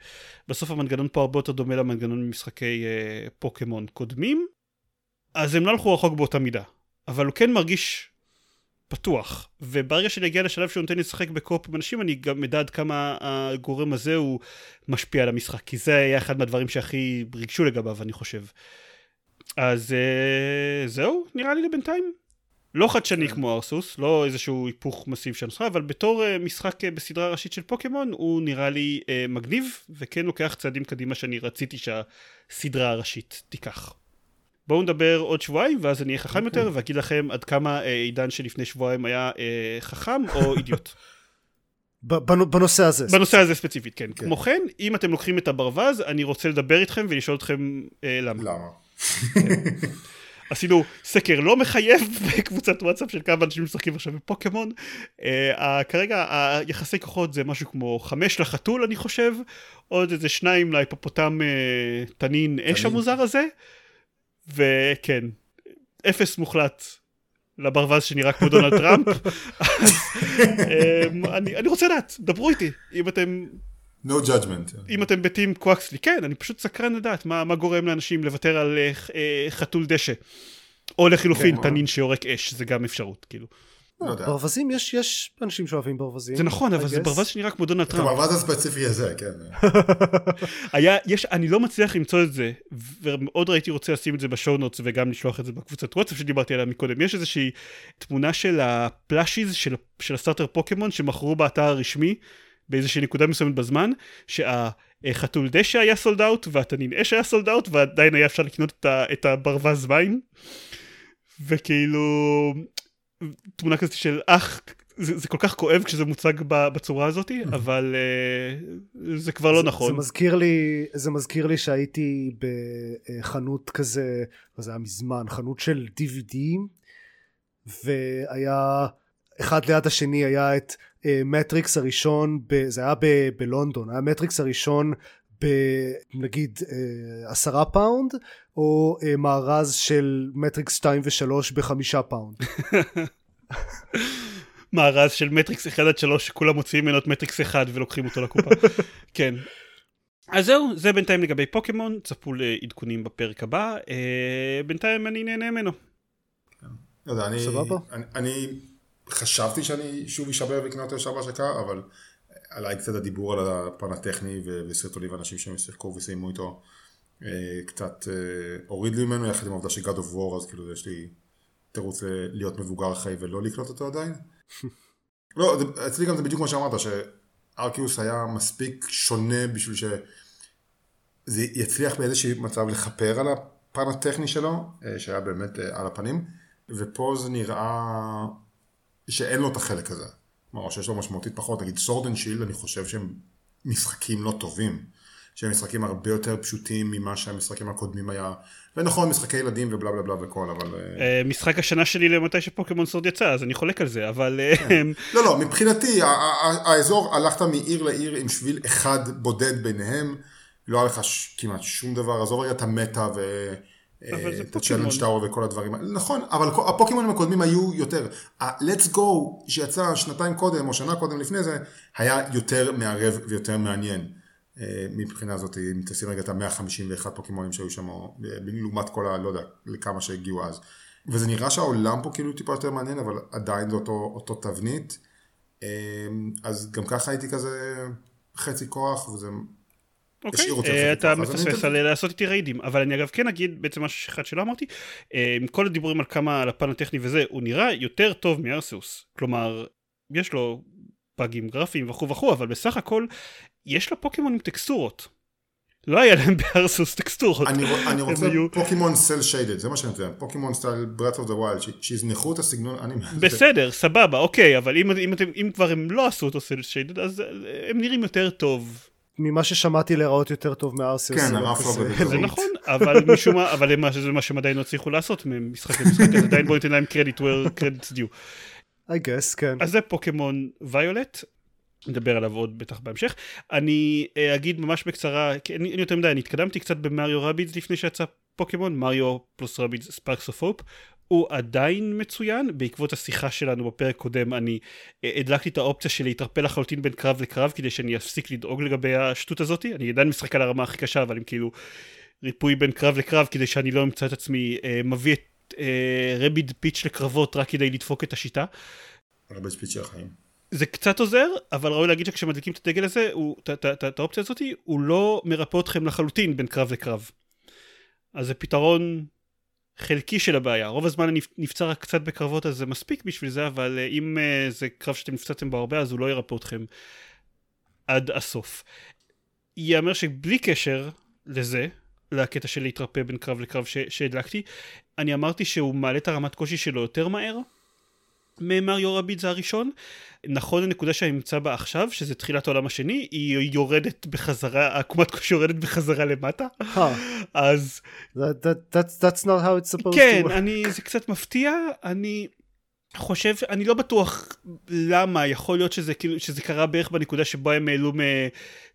בסוף המנגנון פה הרבה יותר דומה למנגנון ממשחקי אה, פוקימון קודמים, אז הם לא הלכו רחוק באותה מידה, אבל הוא כן מרגיש פתוח, וברגע שאני אגיע לשלב שהוא נותן לי לשחק בקופ עם אנשים, אני גם אדע עד כמה הגורם הזה הוא משפיע על המשחק, כי זה היה אחד מהדברים שהכי ריגשו לגביו, אני חושב. אז uh, זהו, נראה לי לבינתיים. לא חדשני כן. כמו ארסוס, לא איזשהו היפוך מסיב של הנוסחה, אבל בתור uh, משחק uh, בסדרה ראשית של פוקימון, הוא נראה לי uh, מגניב, וכן לוקח צעדים קדימה שאני רציתי שהסדרה הראשית תיקח. בואו נדבר עוד שבועיים ואז אני אהיה חכם יותר אוקיי. ואגיד לכם עד כמה אה, עידן שלפני שבועיים היה אה, חכם או אידיוט. בנושא הזה. בנושא הזה ספציפית, כן. כן. כמו כן, אם אתם לוקחים את הברווז, אני רוצה לדבר איתכם ולשאול אתכם אה, למה. למה? כן. עשינו סקר לא מחייב בקבוצת וואטסאפ של כמה אנשים משחקים עכשיו בפוקימון. Uh, כרגע היחסי כוחות זה משהו כמו חמש לחתול אני חושב, עוד איזה שניים להיפופוטם uh, תנין אש המוזר הזה. וכן, אפס מוחלט לברווז שנראה כמו דונלד טראמפ. אז um, אני, אני רוצה לדעת, דברו איתי, אם אתם... No judgment. אם אתם בטים קוואקסלי, כן, אני פשוט סקרן לדעת מה, מה גורם לאנשים לוותר על uh, חתול דשא. או לחילופין, כן, תנין שיורק אש, זה גם אפשרות, כאילו. לא ברווזים יש, יש אנשים שאוהבים ברווזים. זה נכון, אבל זה ברווז שנראה כמו דונלד טראמפ. הברווז הספציפי הזה, כן. היה, יש, אני לא מצליח למצוא את זה, ומאוד הייתי רוצה לשים את זה ב show notes וגם לשלוח את זה בקבוצת וואטסאפ שדיברתי עליה מקודם. יש איזושהי תמונה של ה plushies של, של ה starter פוקימון שמכרו באתר הרשמי באיזושהי נקודה מסוימת בזמן, שהחתול דשא היה sold out והתנין אש היה sold out ועדיין היה אפשר לקנות את, את הברווז מים. וכאילו תמונה כזאת של אח, זה, זה כל כך כואב כשזה מוצג בצורה הזאת, אבל uh, זה כבר לא זה, נכון. זה מזכיר לי, זה מזכיר לי שהייתי בחנות כזה, זה היה מזמן, חנות של DVD, והיה, אחד ליד השני היה את מטריקס uh, הראשון, ב, זה היה ב, בלונדון, היה מטריקס הראשון בנגיד אה, עשרה פאונד או אה, מארז של מטריקס 2 ו-3 בחמישה פאונד. מארז של מטריקס 1 עד 3 שכולם מוציאים ממנו את מטריקס 1 ולוקחים אותו לקופה. כן. אז זהו, זה בינתיים לגבי פוקימון, צפו לעדכונים בפרק הבא, אה, בינתיים אני נהנה ממנו. לא יודע, אני, חשבתי שאני שוב אשבר אותו ישר בהשקה, אבל עליי קצת הדיבור על הפן הטכני וסרטונים ואנשים שהם שיחקו וסיימו איתו אה, קצת אה, הוריד לי ממנו יחד עם העובדה ש-God of War אז כאילו יש לי תירוץ אה, להיות מבוגר חי ולא לקנות אותו עדיין. לא, אצלי גם זה בדיוק מה שאמרת שארקיוס היה מספיק שונה בשביל שזה יצליח באיזשהו מצב לכפר על הפן הטכני שלו שהיה באמת על הפנים ופה זה נראה שאין לו את החלק הזה. כלומר, שיש לו משמעותית פחות, נגיד Sword and Shield, אני חושב שהם משחקים לא טובים. שהם משחקים הרבה יותר פשוטים ממה שהמשחקים הקודמים היה. ונכון, משחקי ילדים ובלה בלה בלה וכל, אבל... אה, משחק השנה שלי למתי שפוקימון Sword יצא, אז אני חולק על זה, אבל... אה, כן. לא, לא, מבחינתי, האזור, הלכת מעיר לעיר עם שביל אחד בודד ביניהם, לא היה לך כמעט שום דבר, עזוב רגע את ה meta ו... את ה challenge tower וכל הדברים האלה. נכון, אבל הפוקימונים הקודמים היו יותר. ה- Let's Go שיצא שנתיים קודם או שנה קודם לפני זה, היה יותר מערב ויותר מעניין. אה, מבחינה הזאת, אם תשים רגע את ה-151 פוקימונים שהיו שם, אה, לעומת כל ה... לא יודע, לכמה שהגיעו אז. וזה נראה שהעולם פה כאילו טיפה יותר מעניין, אבל עדיין זה אותו, אותו תבנית. אה, אז גם ככה הייתי כזה חצי כוח, וזה אוקיי, אה, אתה מפספס על לעשות איתי ריידים, אבל אני אגב כן אגיד בעצם משהו אחד שלא אמרתי, אה, עם כל הדיבורים על כמה, על הפן הטכני וזה, הוא נראה יותר טוב מארסיוס, כלומר, יש לו באגים גרפיים וכו' וכו', אבל בסך הכל, יש לו פוקימון עם טקסטורות. לא היה להם בארסיוס טקסטורות. אני רוצה פוקימון cel shaded, זה מה שאני רוצה, פוקימון סטייל Breath of the Wild, שיזנחו את הסגנון, אני... בסדר, סבבה, אוקיי, אבל אם כבר הם לא עשו אותו cel shaded, אז הם נראים יותר טוב. ממה ששמעתי להיראות יותר טוב מארסיוס. כן, הרף לא זה נכון, אבל משום מה, אבל זה מה שהם עדיין לא הצליחו לעשות ממשחק למשחק, אז עדיין בוא ניתן להם קרדיט where credit's due. I guess, כן. אז זה פוקימון Violet, נדבר עליו עוד בטח בהמשך. אני אה, אגיד ממש בקצרה, כי אני, אני יותר מדי, אני התקדמתי קצת ב Mario Rabbids לפני שיצא פוקימון, Mario plus Rabbids Sparks of Hope. הוא עדיין מצוין, בעקבות השיחה שלנו בפרק קודם אני אה, הדלקתי את האופציה של להתערפל לחלוטין בין קרב לקרב כדי שאני אפסיק לדאוג לגבי השטות הזאת, אני עדיין משחק על הרמה הכי קשה אבל עם כאילו ריפוי בין קרב לקרב כדי שאני לא אמצא את עצמי אה, מביא את אה, רביד פיץ' לקרבות רק כדי לדפוק את השיטה. רביד פיץ' של החיים. זה קצת עוזר, אבל ראוי להגיד שכשמדליקים את הדגל הזה, את האופציה הזאת, הוא לא מרפא אתכם לחלוטין בין קרב לקרב. אז זה פתרון חלקי של הבעיה. רוב הזמן נפצע רק קצת בקרבות אז זה מספיק בשביל זה, אבל אה, אם uh, זה קרב שאתם נפצעתם בו הרבה אז הוא לא ירפא אתכם עד הסוף. ייאמר שבלי קשר לזה, לקטע של להתרפא בין קרב לקרב שהדלקתי, אני אמרתי שהוא מעלה את הרמת קושי שלו יותר מהר ממריו רביד זה הראשון. נכון לנקודה שאני נמצא בה עכשיו, שזה תחילת העולם השני, היא יורדת בחזרה, עקומת קושי יורדת בחזרה למטה. אז... That, that, that's, that's not how it's supposed כן, to אני, זה קצת מפתיע, אני חושב, אני לא בטוח למה, יכול להיות שזה, כאילו, שזה קרה בערך בנקודה שבה הם העלו מ,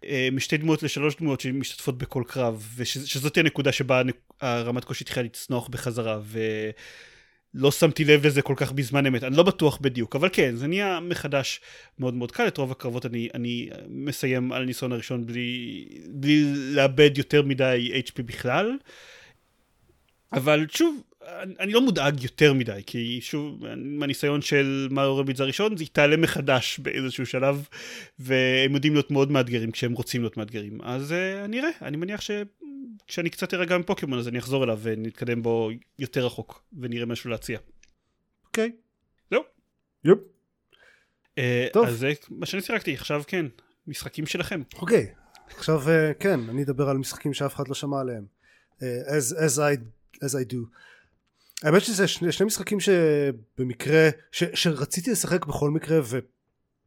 אה, משתי דמויות לשלוש דמויות שמשתתפות בכל קרב, ושזאת הנקודה שבה הרמת קושי התחילה לצנוח בחזרה, ו... לא שמתי לב לזה כל כך בזמן אמת, אני לא בטוח בדיוק, אבל כן, זה נהיה מחדש מאוד מאוד קל, את רוב הקרבות אני, אני מסיים על הניסיון הראשון בלי, בלי לאבד יותר מדי HP בכלל, אבל שוב, אני, אני לא מודאג יותר מדי, כי שוב, מהניסיון של מריו רביץ הראשון, זה יתעלה מחדש באיזשהו שלב, והם יודעים להיות מאוד מאתגרים כשהם רוצים להיות מאתגרים, אז uh, אני אראה, אני מניח ש... כשאני קצת ארגע עם פוקימון אז אני אחזור אליו ונתקדם בו יותר רחוק ונראה משהו להציע. אוקיי. זהו. יופ. אה, טוב. אז זה מה שאני סירקתי עכשיו כן משחקים שלכם. אוקיי. עכשיו אה, כן אני אדבר על משחקים שאף אחד לא שמע עליהם. אה, as, as, I, as I do. האמת שזה שני, שני משחקים שבמקרה ש, שרציתי לשחק בכל מקרה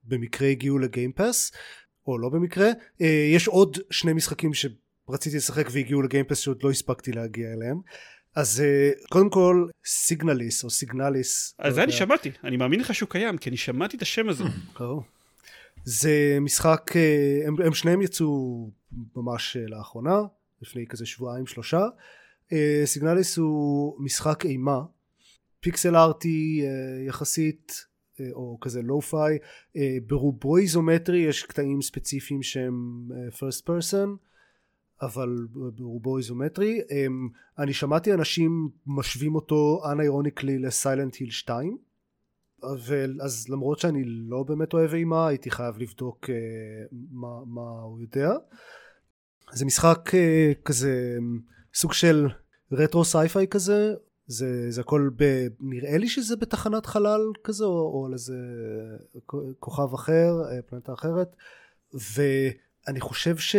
ובמקרה הגיעו לגיימפאס או לא במקרה יש עוד שני משחקים ש... רציתי לשחק והגיעו לגיימפס שעוד לא הספקתי להגיע אליהם. אז אה, קודם כל סיגנליס או סיגנליס אז זה אני שמעתי אני מאמין לך שהוא קיים כי אני שמעתי את השם הזה. זה משחק אה, הם, הם שניהם יצאו ממש אה, לאחרונה לפני כזה שבועיים שלושה. סיגנליס הוא משחק אימה. פיקסל ארטי יחסית או כזה לואו פיי ברובו איזומטרי יש קטעים ספציפיים שהם first person אבל ברובו איזומטרי אמ, אני שמעתי אנשים משווים אותו אנאירוניקלי לסיילנט היל 2 אז למרות שאני לא באמת אוהב אימה הייתי חייב לבדוק uh, מה, מה הוא יודע. זה משחק uh, כזה סוג של רטרו sci-fi כזה. זה, זה הכל ב... נראה לי שזה בתחנת חלל כזה או, או על איזה כוכב אחר אה, פלנטה אחרת. ואני חושב ש...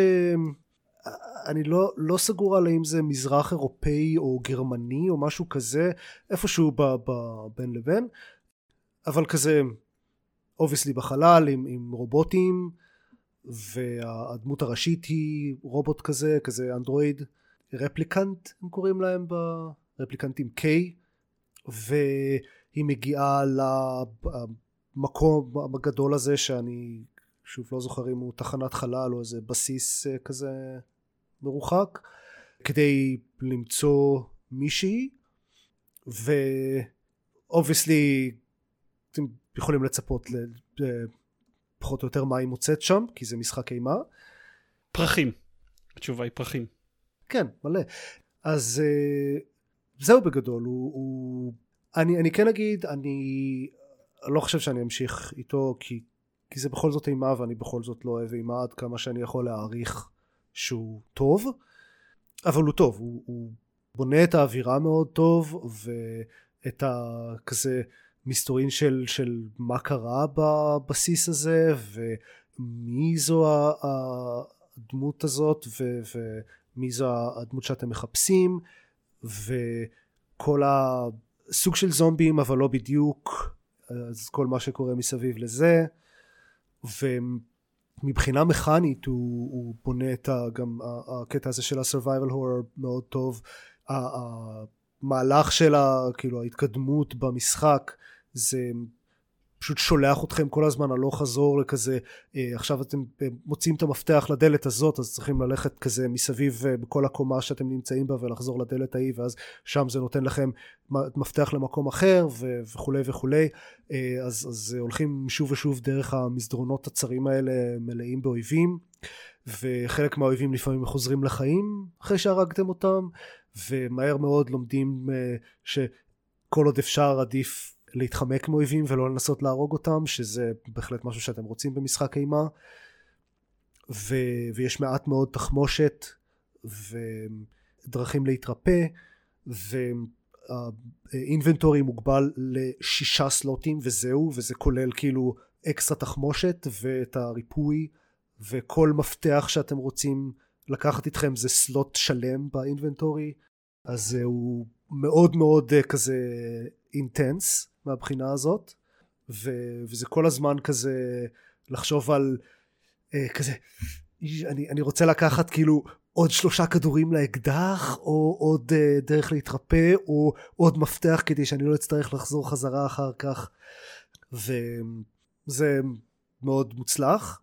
אני לא, לא סגור על האם זה מזרח אירופאי או גרמני או משהו כזה איפשהו ב, ב, בין לבין אבל כזה obviously בחלל עם, עם רובוטים והדמות הראשית היא רובוט כזה כזה אנדרואיד replicant הם קוראים להם רפליקה עם K והיא מגיעה למקום הגדול הזה שאני שוב לא זוכר אם הוא תחנת חלל או איזה בסיס אה, כזה מרוחק כדי למצוא מישהי ו obviously אתם יכולים לצפות לפחות או יותר מה היא מוצאת שם כי זה משחק אימה. פרחים. התשובה היא פרחים. כן מלא. אז uh, זהו בגדול הוא, הוא אני, אני כן אגיד אני לא חושב שאני אמשיך איתו כי, כי זה בכל זאת אימה ואני בכל זאת לא אוהב אימה עד כמה שאני יכול להעריך שהוא טוב אבל הוא טוב הוא, הוא בונה את האווירה מאוד טוב ואת הכזה מסתורין של, של מה קרה בבסיס הזה ומי זו הדמות הזאת ו, ומי זו הדמות שאתם מחפשים וכל הסוג של זומבים אבל לא בדיוק אז כל מה שקורה מסביב לזה מבחינה מכנית הוא, הוא בונה את ה, גם הקטע הזה של ה-survival horror מאוד טוב. המהלך של ה, כאילו ההתקדמות במשחק זה פשוט שולח אתכם כל הזמן הלוך חזור לכזה אה, עכשיו אתם אה, מוצאים את המפתח לדלת הזאת אז צריכים ללכת כזה מסביב אה, בכל הקומה שאתם נמצאים בה ולחזור לדלת ההיא ואז שם זה נותן לכם מפתח למקום אחר ו- וכולי וכולי. אז, אז הולכים שוב ושוב דרך המסדרונות הצרים האלה מלאים באויבים וחלק מהאויבים לפעמים חוזרים לחיים אחרי שהרגתם אותם ומהר מאוד לומדים שכל עוד אפשר עדיף להתחמק מאויבים ולא לנסות להרוג אותם שזה בהחלט משהו שאתם רוצים במשחק אימה. ו... ויש מעט מאוד תחמושת ודרכים להתרפא והאינבנטורי מוגבל לשישה סלוטים וזהו וזה כולל כאילו אקסטרה תחמושת ואת הריפוי וכל מפתח שאתם רוצים לקחת איתכם זה סלוט שלם באינבנטורי אז הוא מאוד מאוד אה, כזה אינטנס מהבחינה הזאת ו, וזה כל הזמן כזה לחשוב על אה, כזה אני, אני רוצה לקחת כאילו עוד שלושה כדורים לאקדח או עוד אה, דרך להתרפא או עוד מפתח כדי שאני לא אצטרך לחזור חזרה אחר כך. וזה מאוד מוצלח.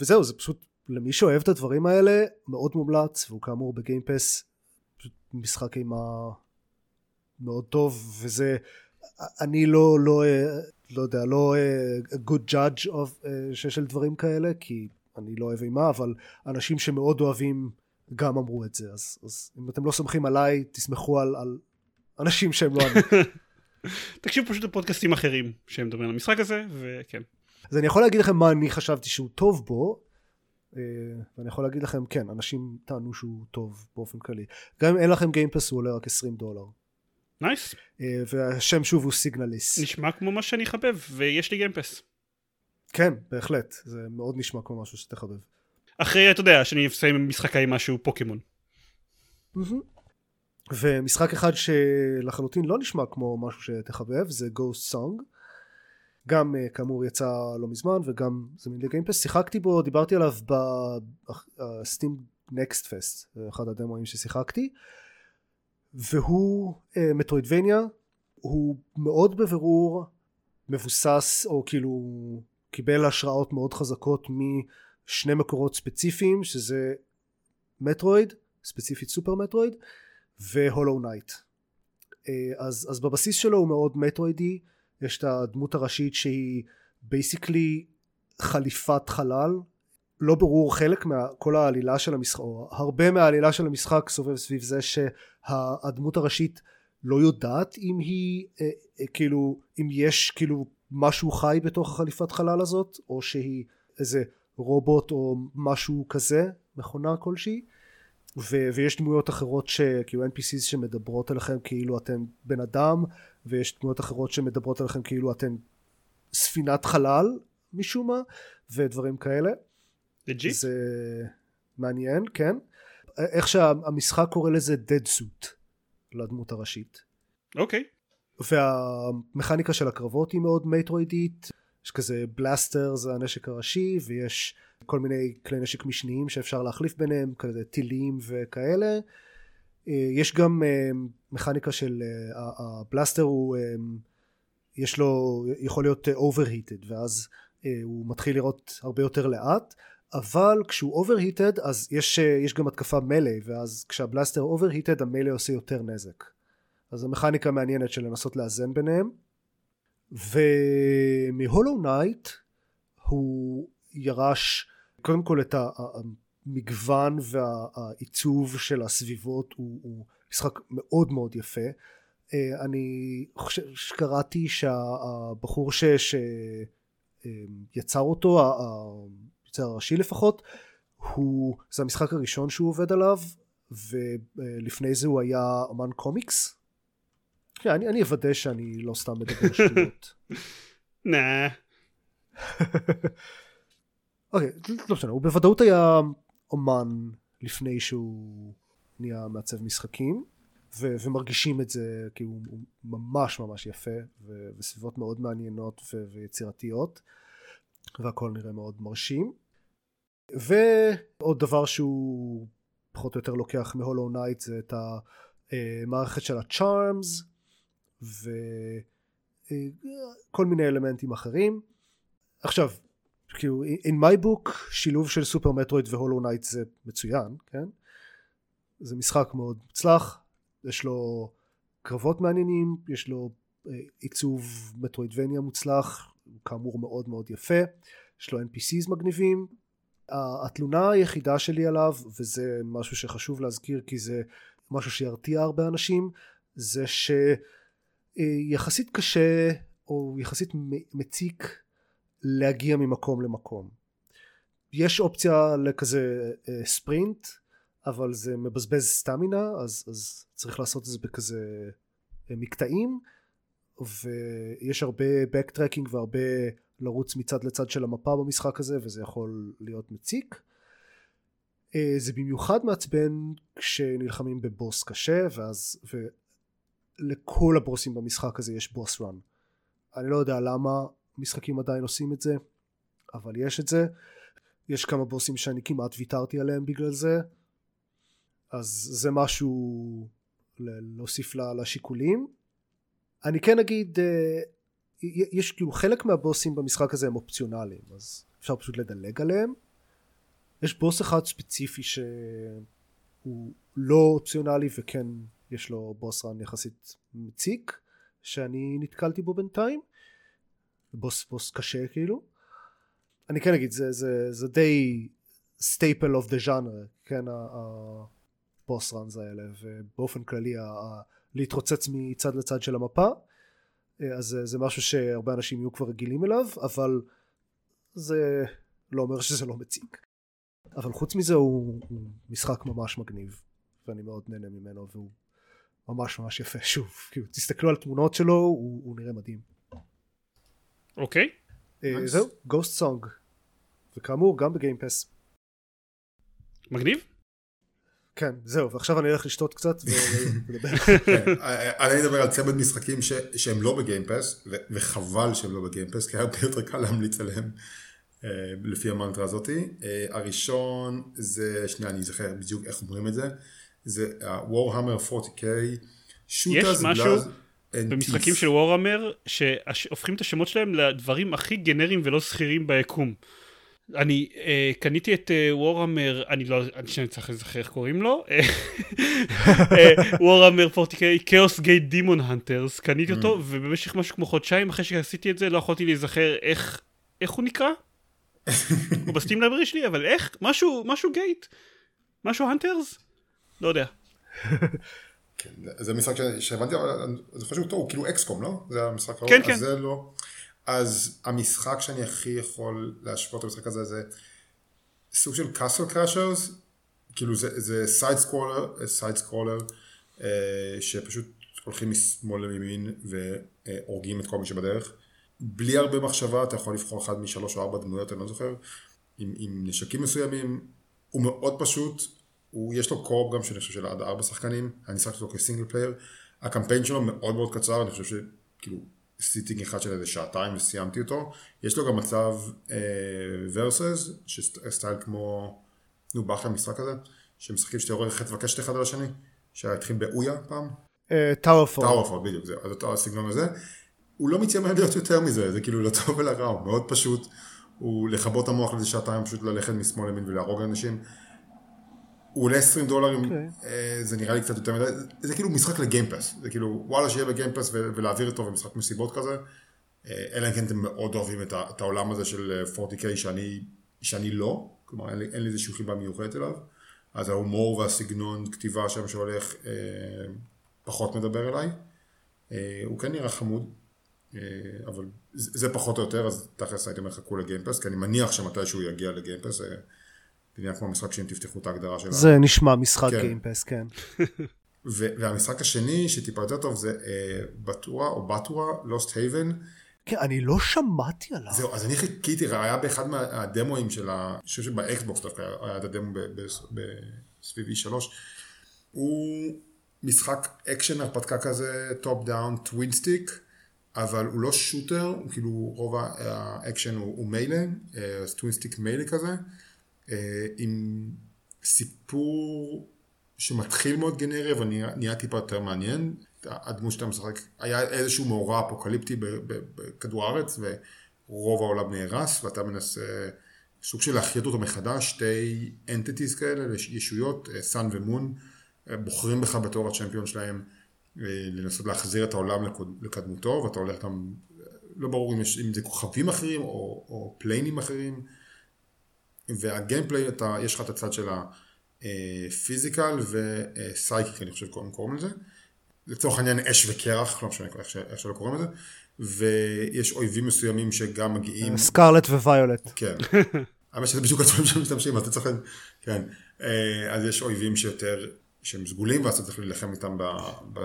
וזהו זה פשוט למי שאוהב את הדברים האלה מאוד מומלץ והוא כאמור בגיימפס משחק אימה מאוד טוב וזה אני לא לא אה, לא יודע לא אה, good judge of, אה, של דברים כאלה כי אני לא אוהב אימה אבל אנשים שמאוד אוהבים גם אמרו את זה אז, אז אם אתם לא סומכים עליי תסמכו על, על אנשים שהם לא אני. תקשיבו פשוט לפודקאסטים אחרים שהם מדברים על המשחק הזה וכן. אז אני יכול להגיד לכם מה אני חשבתי שהוא טוב בו ואני יכול להגיד לכם כן אנשים טענו שהוא טוב באופן כללי גם אם אין לכם גיימפס הוא עולה רק 20 דולר. Nice. Nice. אה, והשם שוב הוא Signalis. נשמע כמו מה שאני אחבב, ויש לי Game Pass. כן, בהחלט, זה מאוד נשמע כמו משהו שתחבב. אחרי, אתה יודע, שאני אסיים עם משחק עם משהו פוקימון. ומשחק אחד שלחלוטין לא נשמע כמו משהו שתחבב זה Ghost Song. גם אה, כאמור יצא לא מזמן וגם זמין ל Game Pass שיחקתי בו דיברתי עליו ב Steam Next Fest אחד הדמואים ששיחקתי והוא אה, Metroidvania הוא מאוד בבירור מבוסס או כאילו קיבל השראות מאוד חזקות משני מקורות ספציפיים שזה Metroid ספציפית Super Metroid ו Hollow Knight. אה, אז, אז בבסיס שלו הוא מאוד מטרואידי יש את הדמות הראשית שהיא basically חליפת חלל לא ברור חלק מכל העלילה של המשחק או הרבה מהעלילה של המשחק סובב סביב זה שהדמות הראשית לא יודעת אם היא אה, אה, כאילו אם יש כאילו משהו חי בתוך החליפת חלל הזאת או שהיא איזה רובוט או משהו כזה מכונה כלשהי. ו- ויש דמויות אחרות שכאילו NPCs שמדברות אליכם כאילו אתם בן אדם ויש דמויות אחרות שמדברות אליכם כאילו אתם ספינת חלל משום מה ודברים כאלה legit? זה מעניין, כן. איך שהמשחק קורא לזה dead suit לדמות הראשית. אוקיי. והמכניקה של הקרבות היא מאוד מטרואידית. יש כזה blaster זה הנשק הראשי ויש כל מיני כלי נשק משניים שאפשר להחליף ביניהם כזה טילים וכאלה. יש גם אה, מכניקה של אה, ה blaster הוא אה, יש לו יכול להיות overheated ואז הוא מתחיל לירות הרבה יותר לאט אבל כשהוא overheated אז יש, יש גם התקפת melee ואז כשה blaster overheated ה melee עושה יותר נזק. אז זו מכניקה מעניינת של לנסות לאזן ביניהם. ומ Hollow Knight הוא ירש קודם כל את המגוון והעיצוב של הסביבות הוא, הוא משחק מאוד מאוד יפה. אני חושב שקראתי שהבחור שיצר אותו היוצר הראשי לפחות הוא זה המשחק הראשון שהוא עובד עליו ולפני זה הוא היה אמן קומיקס כן, אני, אני אוודא שאני לא סתם מדבר שטויות. נה. אוקיי, לא משנה, הוא בוודאות היה אומן לפני שהוא נהיה מעצב משחקים, ו- ומרגישים את זה כי הוא, הוא ממש ממש יפה, ו- וסביבות מאוד מעניינות ו- ויצירתיות, והכל נראה מאוד מרשים. ועוד דבר שהוא פחות או יותר לוקח מ Hollow Knight זה את המערכת של ה charms כל מיני אלמנטים אחרים. עכשיו, כאילו, in my book, שילוב של Super Metroid ו Hollow Knight זה מצוין, כן? זה משחק מאוד מוצלח, יש לו קרבות מעניינים, יש לו אה, עיצוב Metroidvania מוצלח, כאמור מאוד מאוד יפה, יש לו NPCs מגניבים. התלונה היחידה שלי עליו, וזה משהו שחשוב להזכיר כי זה משהו שירתיע הרבה אנשים, זה שיחסית קשה או יחסית מציק להגיע ממקום למקום. יש אופציה לכזה ספרינט, אבל זה מבזבז סטמינה, אז, אז צריך לעשות את זה בכזה מקטעים, ויש הרבה backtracking והרבה לרוץ מצד לצד של המפה במשחק הזה, וזה יכול להיות מציק. זה במיוחד מעצבן כשנלחמים בבוס קשה, ואז, ולכל הבוסים במשחק הזה יש בוס רן. אני לא יודע למה משחקים עדיין עושים את זה, אבל יש את זה. יש כמה בוסים שאני כמעט ויתרתי עליהם בגלל זה, אז זה משהו להוסיף לשיקולים. אני כן אגיד, אה, יש כאילו חלק מהבוסים במשחק הזה הם אופציונליים, אז אפשר פשוט לדלג עליהם. יש בוס אחד ספציפי שהוא לא אופציונלי וכן יש לו boss run יחסית מציק שאני נתקלתי בו בינתיים. בוס בוס קשה כאילו. אני כן אגיד זה, זה, זה די staple of the genre כן ה boss runs האלה ובאופן כללי ה, להתרוצץ מצד לצד של המפה אז זה, זה משהו שהרבה אנשים יהיו כבר רגילים אליו אבל זה לא אומר שזה לא מציק. אבל חוץ מזה הוא, הוא משחק ממש מגניב ואני מאוד נהנה ממנו והוא ממש ממש יפה. שוב כאילו תסתכלו על תמונות שלו הוא, הוא נראה מדהים. אוקיי. okay. uh, זהו גוסט סונג וכאמור גם בגיימפס. מגניב כן זהו ועכשיו אני הולך לשתות קצת ולדבר כן, אני אדבר על צמד משחקים שהם לא בגיימפס וחבל שהם לא בגיימפס כי הרבה יותר קל להמליץ עליהם אה, לפי המנטרה הזאתי. אה, הראשון זה, שנייה אני אזכר בדיוק איך אומרים את זה, זה Warhammer 40K, יש משהו במשחקים של וורהמר שהופכים את השמות שלהם לדברים הכי גנריים ולא שכירים ביקום. אני uh, קניתי את וורהמר, uh, אני לא, אני צריך לזכר איך קוראים לו, Warhammer 40K, Chaos Gate Daemonhunters, קניתי אותו, mm. ובמשך משהו כמו חודשיים אחרי שעשיתי את זה לא יכולתי להיזכר איך, איך הוא נקרא? הוא ב Steam library שלי, אבל איך? משהו, משהו Gate? משהו Hunters? לא יודע. כן, זה משחק שהבנתי, אני חושב שהוא טוב, הוא כאילו XCOM, לא? זה המשחק כן, כן. אז זה לא. אז המשחק שאני הכי יכול להשוות למשחק הזה זה סוג של Castle Crashers, כאילו זה, side scroller, side scroller, שפשוט הולכים משמאל לימין והורגים את כל מי שבדרך. בלי הרבה מחשבה אתה יכול לבחור אחד משלוש או ארבע דמויות, אני לא זוכר, עם, עם נשקים מסוימים. הוא מאוד פשוט, הוא, יש לו co-op גם שאני חושב של עד ארבע שחקנים, אני שחקתי אותו כ single player. הקמפיין שלו מאוד מאוד קצר, אני חושב שכאילו sitting אחד של איזה שעתיים וסיימתי אותו. יש לו גם מצב versus, אה, style כמו, נו, באח למשחק הזה, שמשחקים שאתה יורה בקשת אחד על השני, שהתחיל באויה פעם. TowerFall. אה, TowerFall, בדיוק, זה, אז אותו הסגנון הזה. הוא לא מתיימר להיות יותר מזה, זה כאילו לטוב ולרע, הוא מאוד פשוט, הוא לכבות המוח לזה שעתיים, פשוט ללכת משמאל לימין ולהרוג אנשים. הוא עולה 20 דולרים, okay. אוקיי. אה, זה נראה לי קצת יותר מדי, זה כאילו משחק ל Game Pass, זה כאילו וואלה שיהיה ב Game Pass ולהעביר אותו במשחק מסיבות כזה, אה, אלא אם כן אתם מאוד אוהבים את, את העולם הזה של 40K אה, שאני, שאני לא, כלומר אין לי, אין לי איזושהי חיבה מיוחדת אליו, אז ההומור והסגנון כתיבה שם שהולך אה, פחות מדבר אליי, אה, הוא כן נראה חמוד, אה, אבל זה, זה פחות או יותר, אז תכלס הייתי אומר חכו לגיימפס, כי אני מניח שמתישהו יגיע לגיימפס, אה, זה נראה כמו משחק שאם תפתחו את ההגדרה שלה. זה נשמע משחק כן. גיימפס, כן. והמשחק השני שטיפה יותר טוב זה uh, בטורה או בטורה, לוסט הייבן. כן, אני לא שמעתי עליו. זהו, אז אני חיכיתי, היה באחד מהדמואים של ה... אני חושב שבאקסבוקס דווקא היה את הדמו בסביב E3. הוא משחק אקשן הרפתקה כזה, top down, twin stick, אבל הוא לא shooter, הוא כאילו רוב האקשן הוא, הוא melee, twin stick melee כזה. אה, עם סיפור שמתחיל מאוד גנרי אבל נהיה, טיפה יותר מעניין. הדמות שאתה משחק, היה איזשהו מאורע אפוקליפטי בכדור הארץ ורוב העולם נהרס ואתה מנסה סוג של להחיות אותו מחדש, שתי entities כאלה, ישויות, Sun ו Moon, בוחרים בך בתור ה champion שלהם לנסות להחזיר את העולם לקדמותו ואתה הולך גם, לא ברור אם, יש, אם זה כוכבים אחרים או, או פליינים אחרים וה gameplay, אתה, יש לך את הצד של ה physical ו psychic, אני חושב קוראים קוראים לזה. לצורך העניין אש וקרח, לא משנה איך, איך שלא קוראים לזה. ויש אויבים מסוימים שגם מגיעים... Scarlet ו Violet. כן. האמת שזה בדיוק הדברים שמשתמשים, אז אתה צריך... כן. אז יש אויבים שיותר שהם סגולים ואז אתה צריך להילחם איתם ב... ב...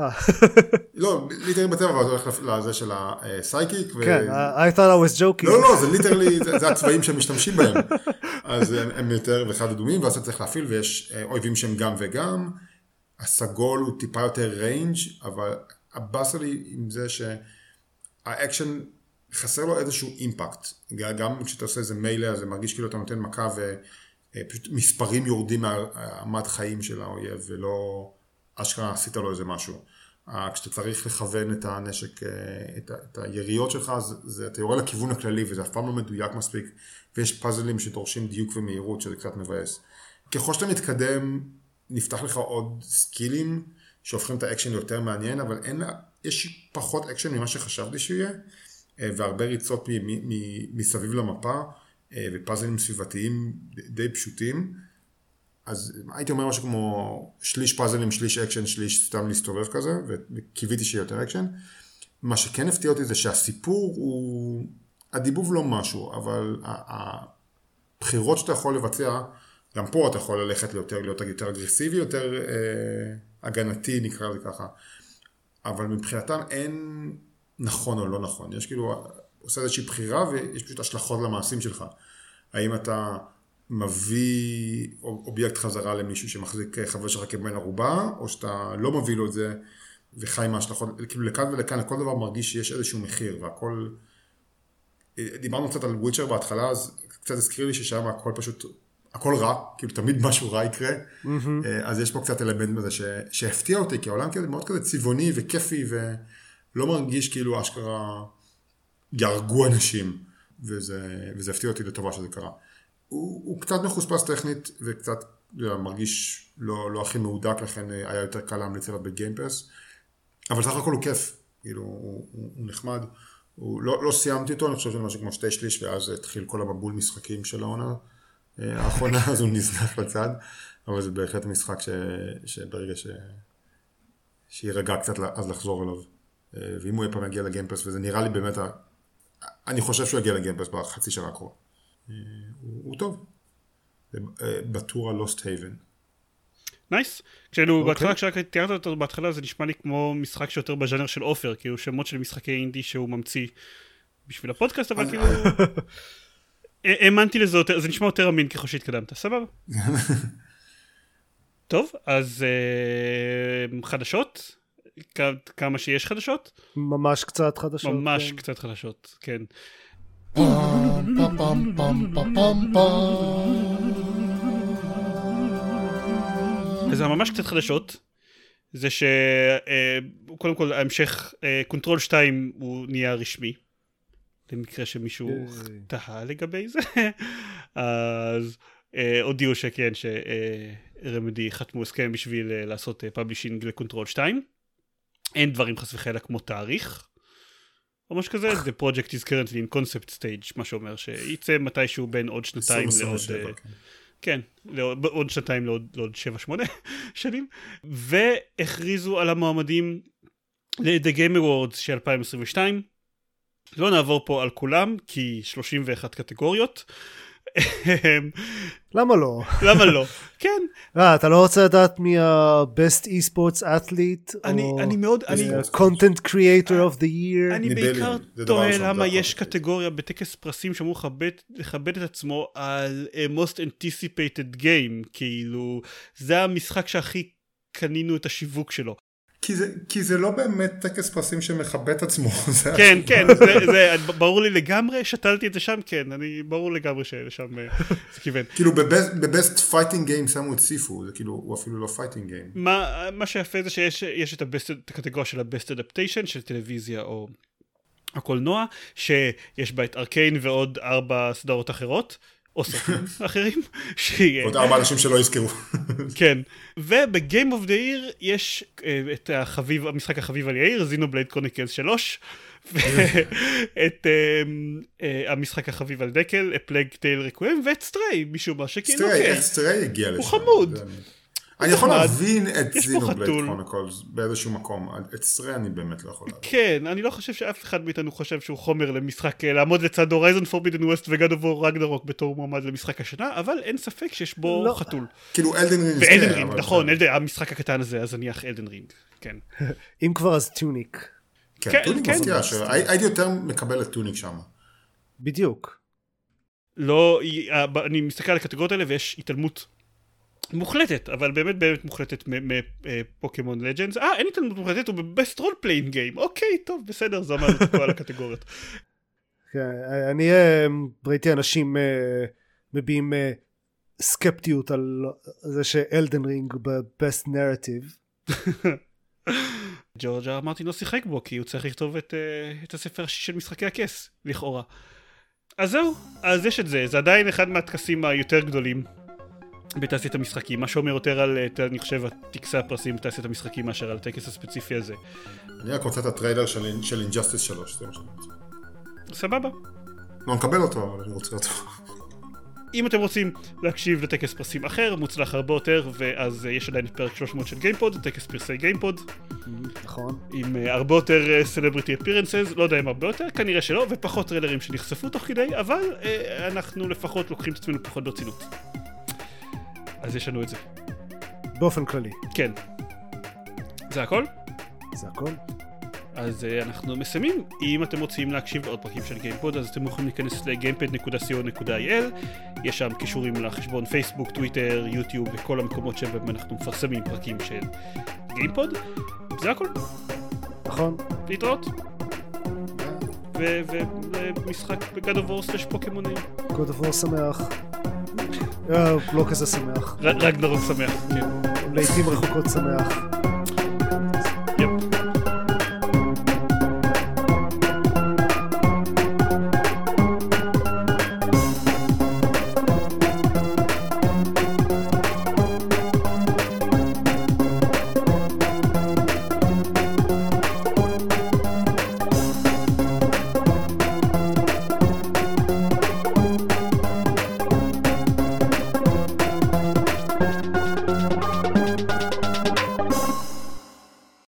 אה. לא, literally בצבע, אבל אתה הולך לזה של ה psychic. כן, I thought I was joking. לא, לא, זה literally, זה הצבעים שהם משתמשים בהם. אז הם יותר ואחד אדומים, ואז אתה צריך להפעיל, ויש אה, אויבים שהם גם וגם. הסגול הוא טיפה יותר range, אבל הבאסה לי עם זה שהאקשן חסר לו איזשהו אימפקט. גם כשאתה עושה איזה melee, אז זה מרגיש כאילו אתה נותן מכה ו... אה, פשוט מספרים יורדים מהרמת חיים של האויב ולא אשכרה עשית לו איזה משהו. אה, כשאתה צריך לכוון את הנשק, אה, את, את היריות שלך, זה, זה, אתה יורה לכיוון הכללי וזה אף פעם לא מדויק מספיק ויש פאזלים שדורשים דיוק ומהירות שזה קצת מבאס. ככל שאתה מתקדם נפתח לך עוד סקילים שהופכים את האקשן ליותר מעניין אבל אין, יש פחות אקשן ממה שחשבתי שיהיה והרבה ריצות מסביב למפה ופאזלים סביבתיים די פשוטים. אז הייתי אומר משהו כמו שליש פאזלים, שליש אקשן, שליש סתם להסתובב כזה, וקיוויתי שיהיה יותר אקשן. מה שכן הפתיע אותי זה שהסיפור הוא... הדיבוב לא משהו, אבל הבחירות שאתה יכול לבצע, גם פה אתה יכול ללכת ליותר, להיות יותר אגרסיבי, יותר אה, הגנתי נקרא לזה ככה. אבל מבחינתם אין נכון או לא נכון. יש כאילו עושה איזושהי בחירה ויש פשוט השלכות למעשים שלך. האם אתה מביא אובייקט חזרה למישהו שמחזיק חבר שלך כבן ערובה, או שאתה לא מביא לו את זה וחי עם ההשלכות, כאילו לכאן ולכאן לכל דבר מרגיש שיש איזשהו מחיר והכל... דיברנו קצת על וויצ'ר בהתחלה, אז קצת הזכיר לי ששם הכל פשוט, הכל רע, כאילו תמיד משהו רע יקרה, mm-hmm. אז יש פה קצת אלמנט בזה ש, שהפתיע אותי, כי העולם כזה מאוד כזה צבעוני וכיפי ולא מרגיש כאילו אשכרה יהרגו אנשים, וזה, וזה הפתיע אותי לטובה שזה קרה. הוא, הוא קצת מחוספס טכנית וקצת יודע, מרגיש לא, לא הכי מהודק, לכן היה יותר קל להמליץ עליו בגיימפרס, אבל סך הכל הוא כיף, כאילו, הוא, הוא, הוא נחמד. הוא, לא, לא סיימתי אותו, אני חושב שזה משהו כמו שתי שליש, ואז התחיל כל המבול משחקים של העונה אה, האחרונה, אז הוא נזנח לצד, אבל זה בהחלט משחק ש, שברגע ש... שיירגע קצת אז לחזור אליו. אה, ואם הוא אי פעם יגיע לגיימפרס, וזה נראה לי באמת אני חושב שהוא יגיע לגיימפס בחצי שנה הקרובה. אה, הוא טוב. אה, Batora Lost Haven. nice. כאילו אוקיי. בהתחלה כשרק תיארת אותו בהתחלה זה נשמע לי כמו משחק שיותר בז'אנר של עופר, כאילו שמות של משחקי אינדי שהוא ממציא בשביל הפודקאסט, אבל כאילו... האמנתי לזה יותר, זה נשמע יותר אמין ככל שהתקדמת, סבבה? טוב, אז חדשות? כמה שיש חדשות? ממש קצת חדשות. ממש כן. קצת חדשות, כן. אז ממש קצת חדשות. זה שקודם כל ההמשך Control 2 הוא נהיה רשמי. למקרה שמישהו תהה לגבי זה. אז הודיעו שכן ש Remedy חתמו הסכם בשביל לעשות publishing ל Control 2. אין דברים חס וחלילה כמו תאריך. או משהו כזה, the project is currently in concept stage, מה שאומר שייצא מתישהו בין עוד שנתיים לעוד... uh, כן, לעוד, עוד שנתיים לעוד, לעוד 7-8 שנים. והכריזו על המועמדים ל-The Game Awards של 2022. לא נעבור פה על כולם, כי 31 קטגוריות. למה לא? למה לא? כן. אה, אתה לא רוצה לדעת מי ה-best e-sports athlete? אני מאוד, אני... content creator of the year? אני בעיקר תוהה למה יש קטגוריה בטקס פרסים שאמור לכבד את עצמו על most anticipated game, כאילו, זה המשחק שהכי קנינו את השיווק שלו. כי זה, כי זה לא באמת טקס פרסים שמכבד את עצמו. כן. כן, זה, זה, ברור לי לגמרי, שתלתי את זה שם, כן, אני, ברור לגמרי שלשם אה, זה כיוון. כאילו ב best fighting game שמו את Sifu, זה כאילו, הוא אפילו לא fighting game. מה, מה שיפה זה שיש יש את, ה best, את הקטגוריה של ה-best adaptation של טלוויזיה או הקולנוע, שיש בה את Arcane ועוד ארבע סדרות אחרות, או סרטים אחרים. עוד ארבע אנשים שלא יזכרו. כן. וב game of the year יש אה, את החביב, המשחק החביב על יאיר, Xenoblade Chronicles 3, ואת אה, אה, המשחק החביב על דקל, Plague Tale Requiem, ואת Stray, משום מה שכאילו, Stray, כן. איך Stray הגיע לשם? חמוד. אני- יכול. להבין את Xenoblade Chronicles באיזשהו מקום, את Stray אני באמת לא יכול להבין. כן, אני לא חושב שאף אחד מאיתנו חושב שהוא חומר למשחק, אה, לעמוד לצד Horizon Forbidden West ו God of War Ragnarok בתור מועמד למשחק השנה, אבל אין ספק שיש בו לא. חתול. כאילו Elden Ring ו Elden Ring, נכון, Elden- המשחק הקטן הזה, אז נניח Elden Ring, כן. אם כבר אז Tunic. כן, כן, Tunic כן. מפתיע, הייתי יותר מקבל את Tunic שם. בדיוק. לא, אה, אני מסתכל על הקטגוריות האלה ויש התעלמות מוחלטת, אבל באמת באמת מוחלטת מ Pokemon Legends. אה, אין התעלמות מוחלטת, הוא ב best role playing game. אוקיי, טוב, בסדר, זה אמרנו את כל הקטגוריות. כן, אני אה, ראיתי אנשים אה, מביעים אה, סקפטיות על זה ש Elden Ring ב best narrative. ג'ורג' אר מרטין לא שיחק בו, כי הוא צריך לכתוב את, אה, את הספר של משחקי הכס, לכאורה. אז זהו, אז יש את זה, זה עדיין אחד מהטקסים היותר גדולים בתעשיית המשחקים, מה שאומר יותר על, אה, אני חושב, טקסי הפרסים בתעשיית המשחקים מאשר על הטקס הספציפי הזה. אני רק רוצה את הטריילר של של Injustice 3, זה מה שאני רוצה. סבבה. לא נקבל אותו, אבל אני רוצה אותו. אם אתם רוצים להקשיב לטקס פרסים אחר, מוצלח הרבה יותר, ואז אה, יש עדיין את פרק 300 של גיימפוד, טקס פרסי גיימפוד, נכון. עם אה, הרבה יותר celebrity appearances, לא יודע אם הרבה יותר, כנראה שלא, ופחות טריילרים שנחשפו תוך כדי, אבל אנחנו לפחות לוקחים את עצמנו פחות ברצינות. אז יש לנו את זה. באופן כללי. כן. זה הכל? זה הכל. אז אה, אנחנו מסיימים. אם אתם רוצים להקשיב לעוד פרקים של גיימפוד, אז אתם יכולים להיכנס ל- gamepod.co.il. יש שם קישורים לחשבון פייסבוק, טוויטר, יוטיוב וכל המקומות שבהם אנחנו מפרסמים פרקים של גיימפוד. זה הכל. נכון. להתראות. ומשחק ב God of War slash פוקימונים. God of War שמח. אה, לא כזה שמח. רגנרוק שמח. כן. לעיתים רחוקות שמח.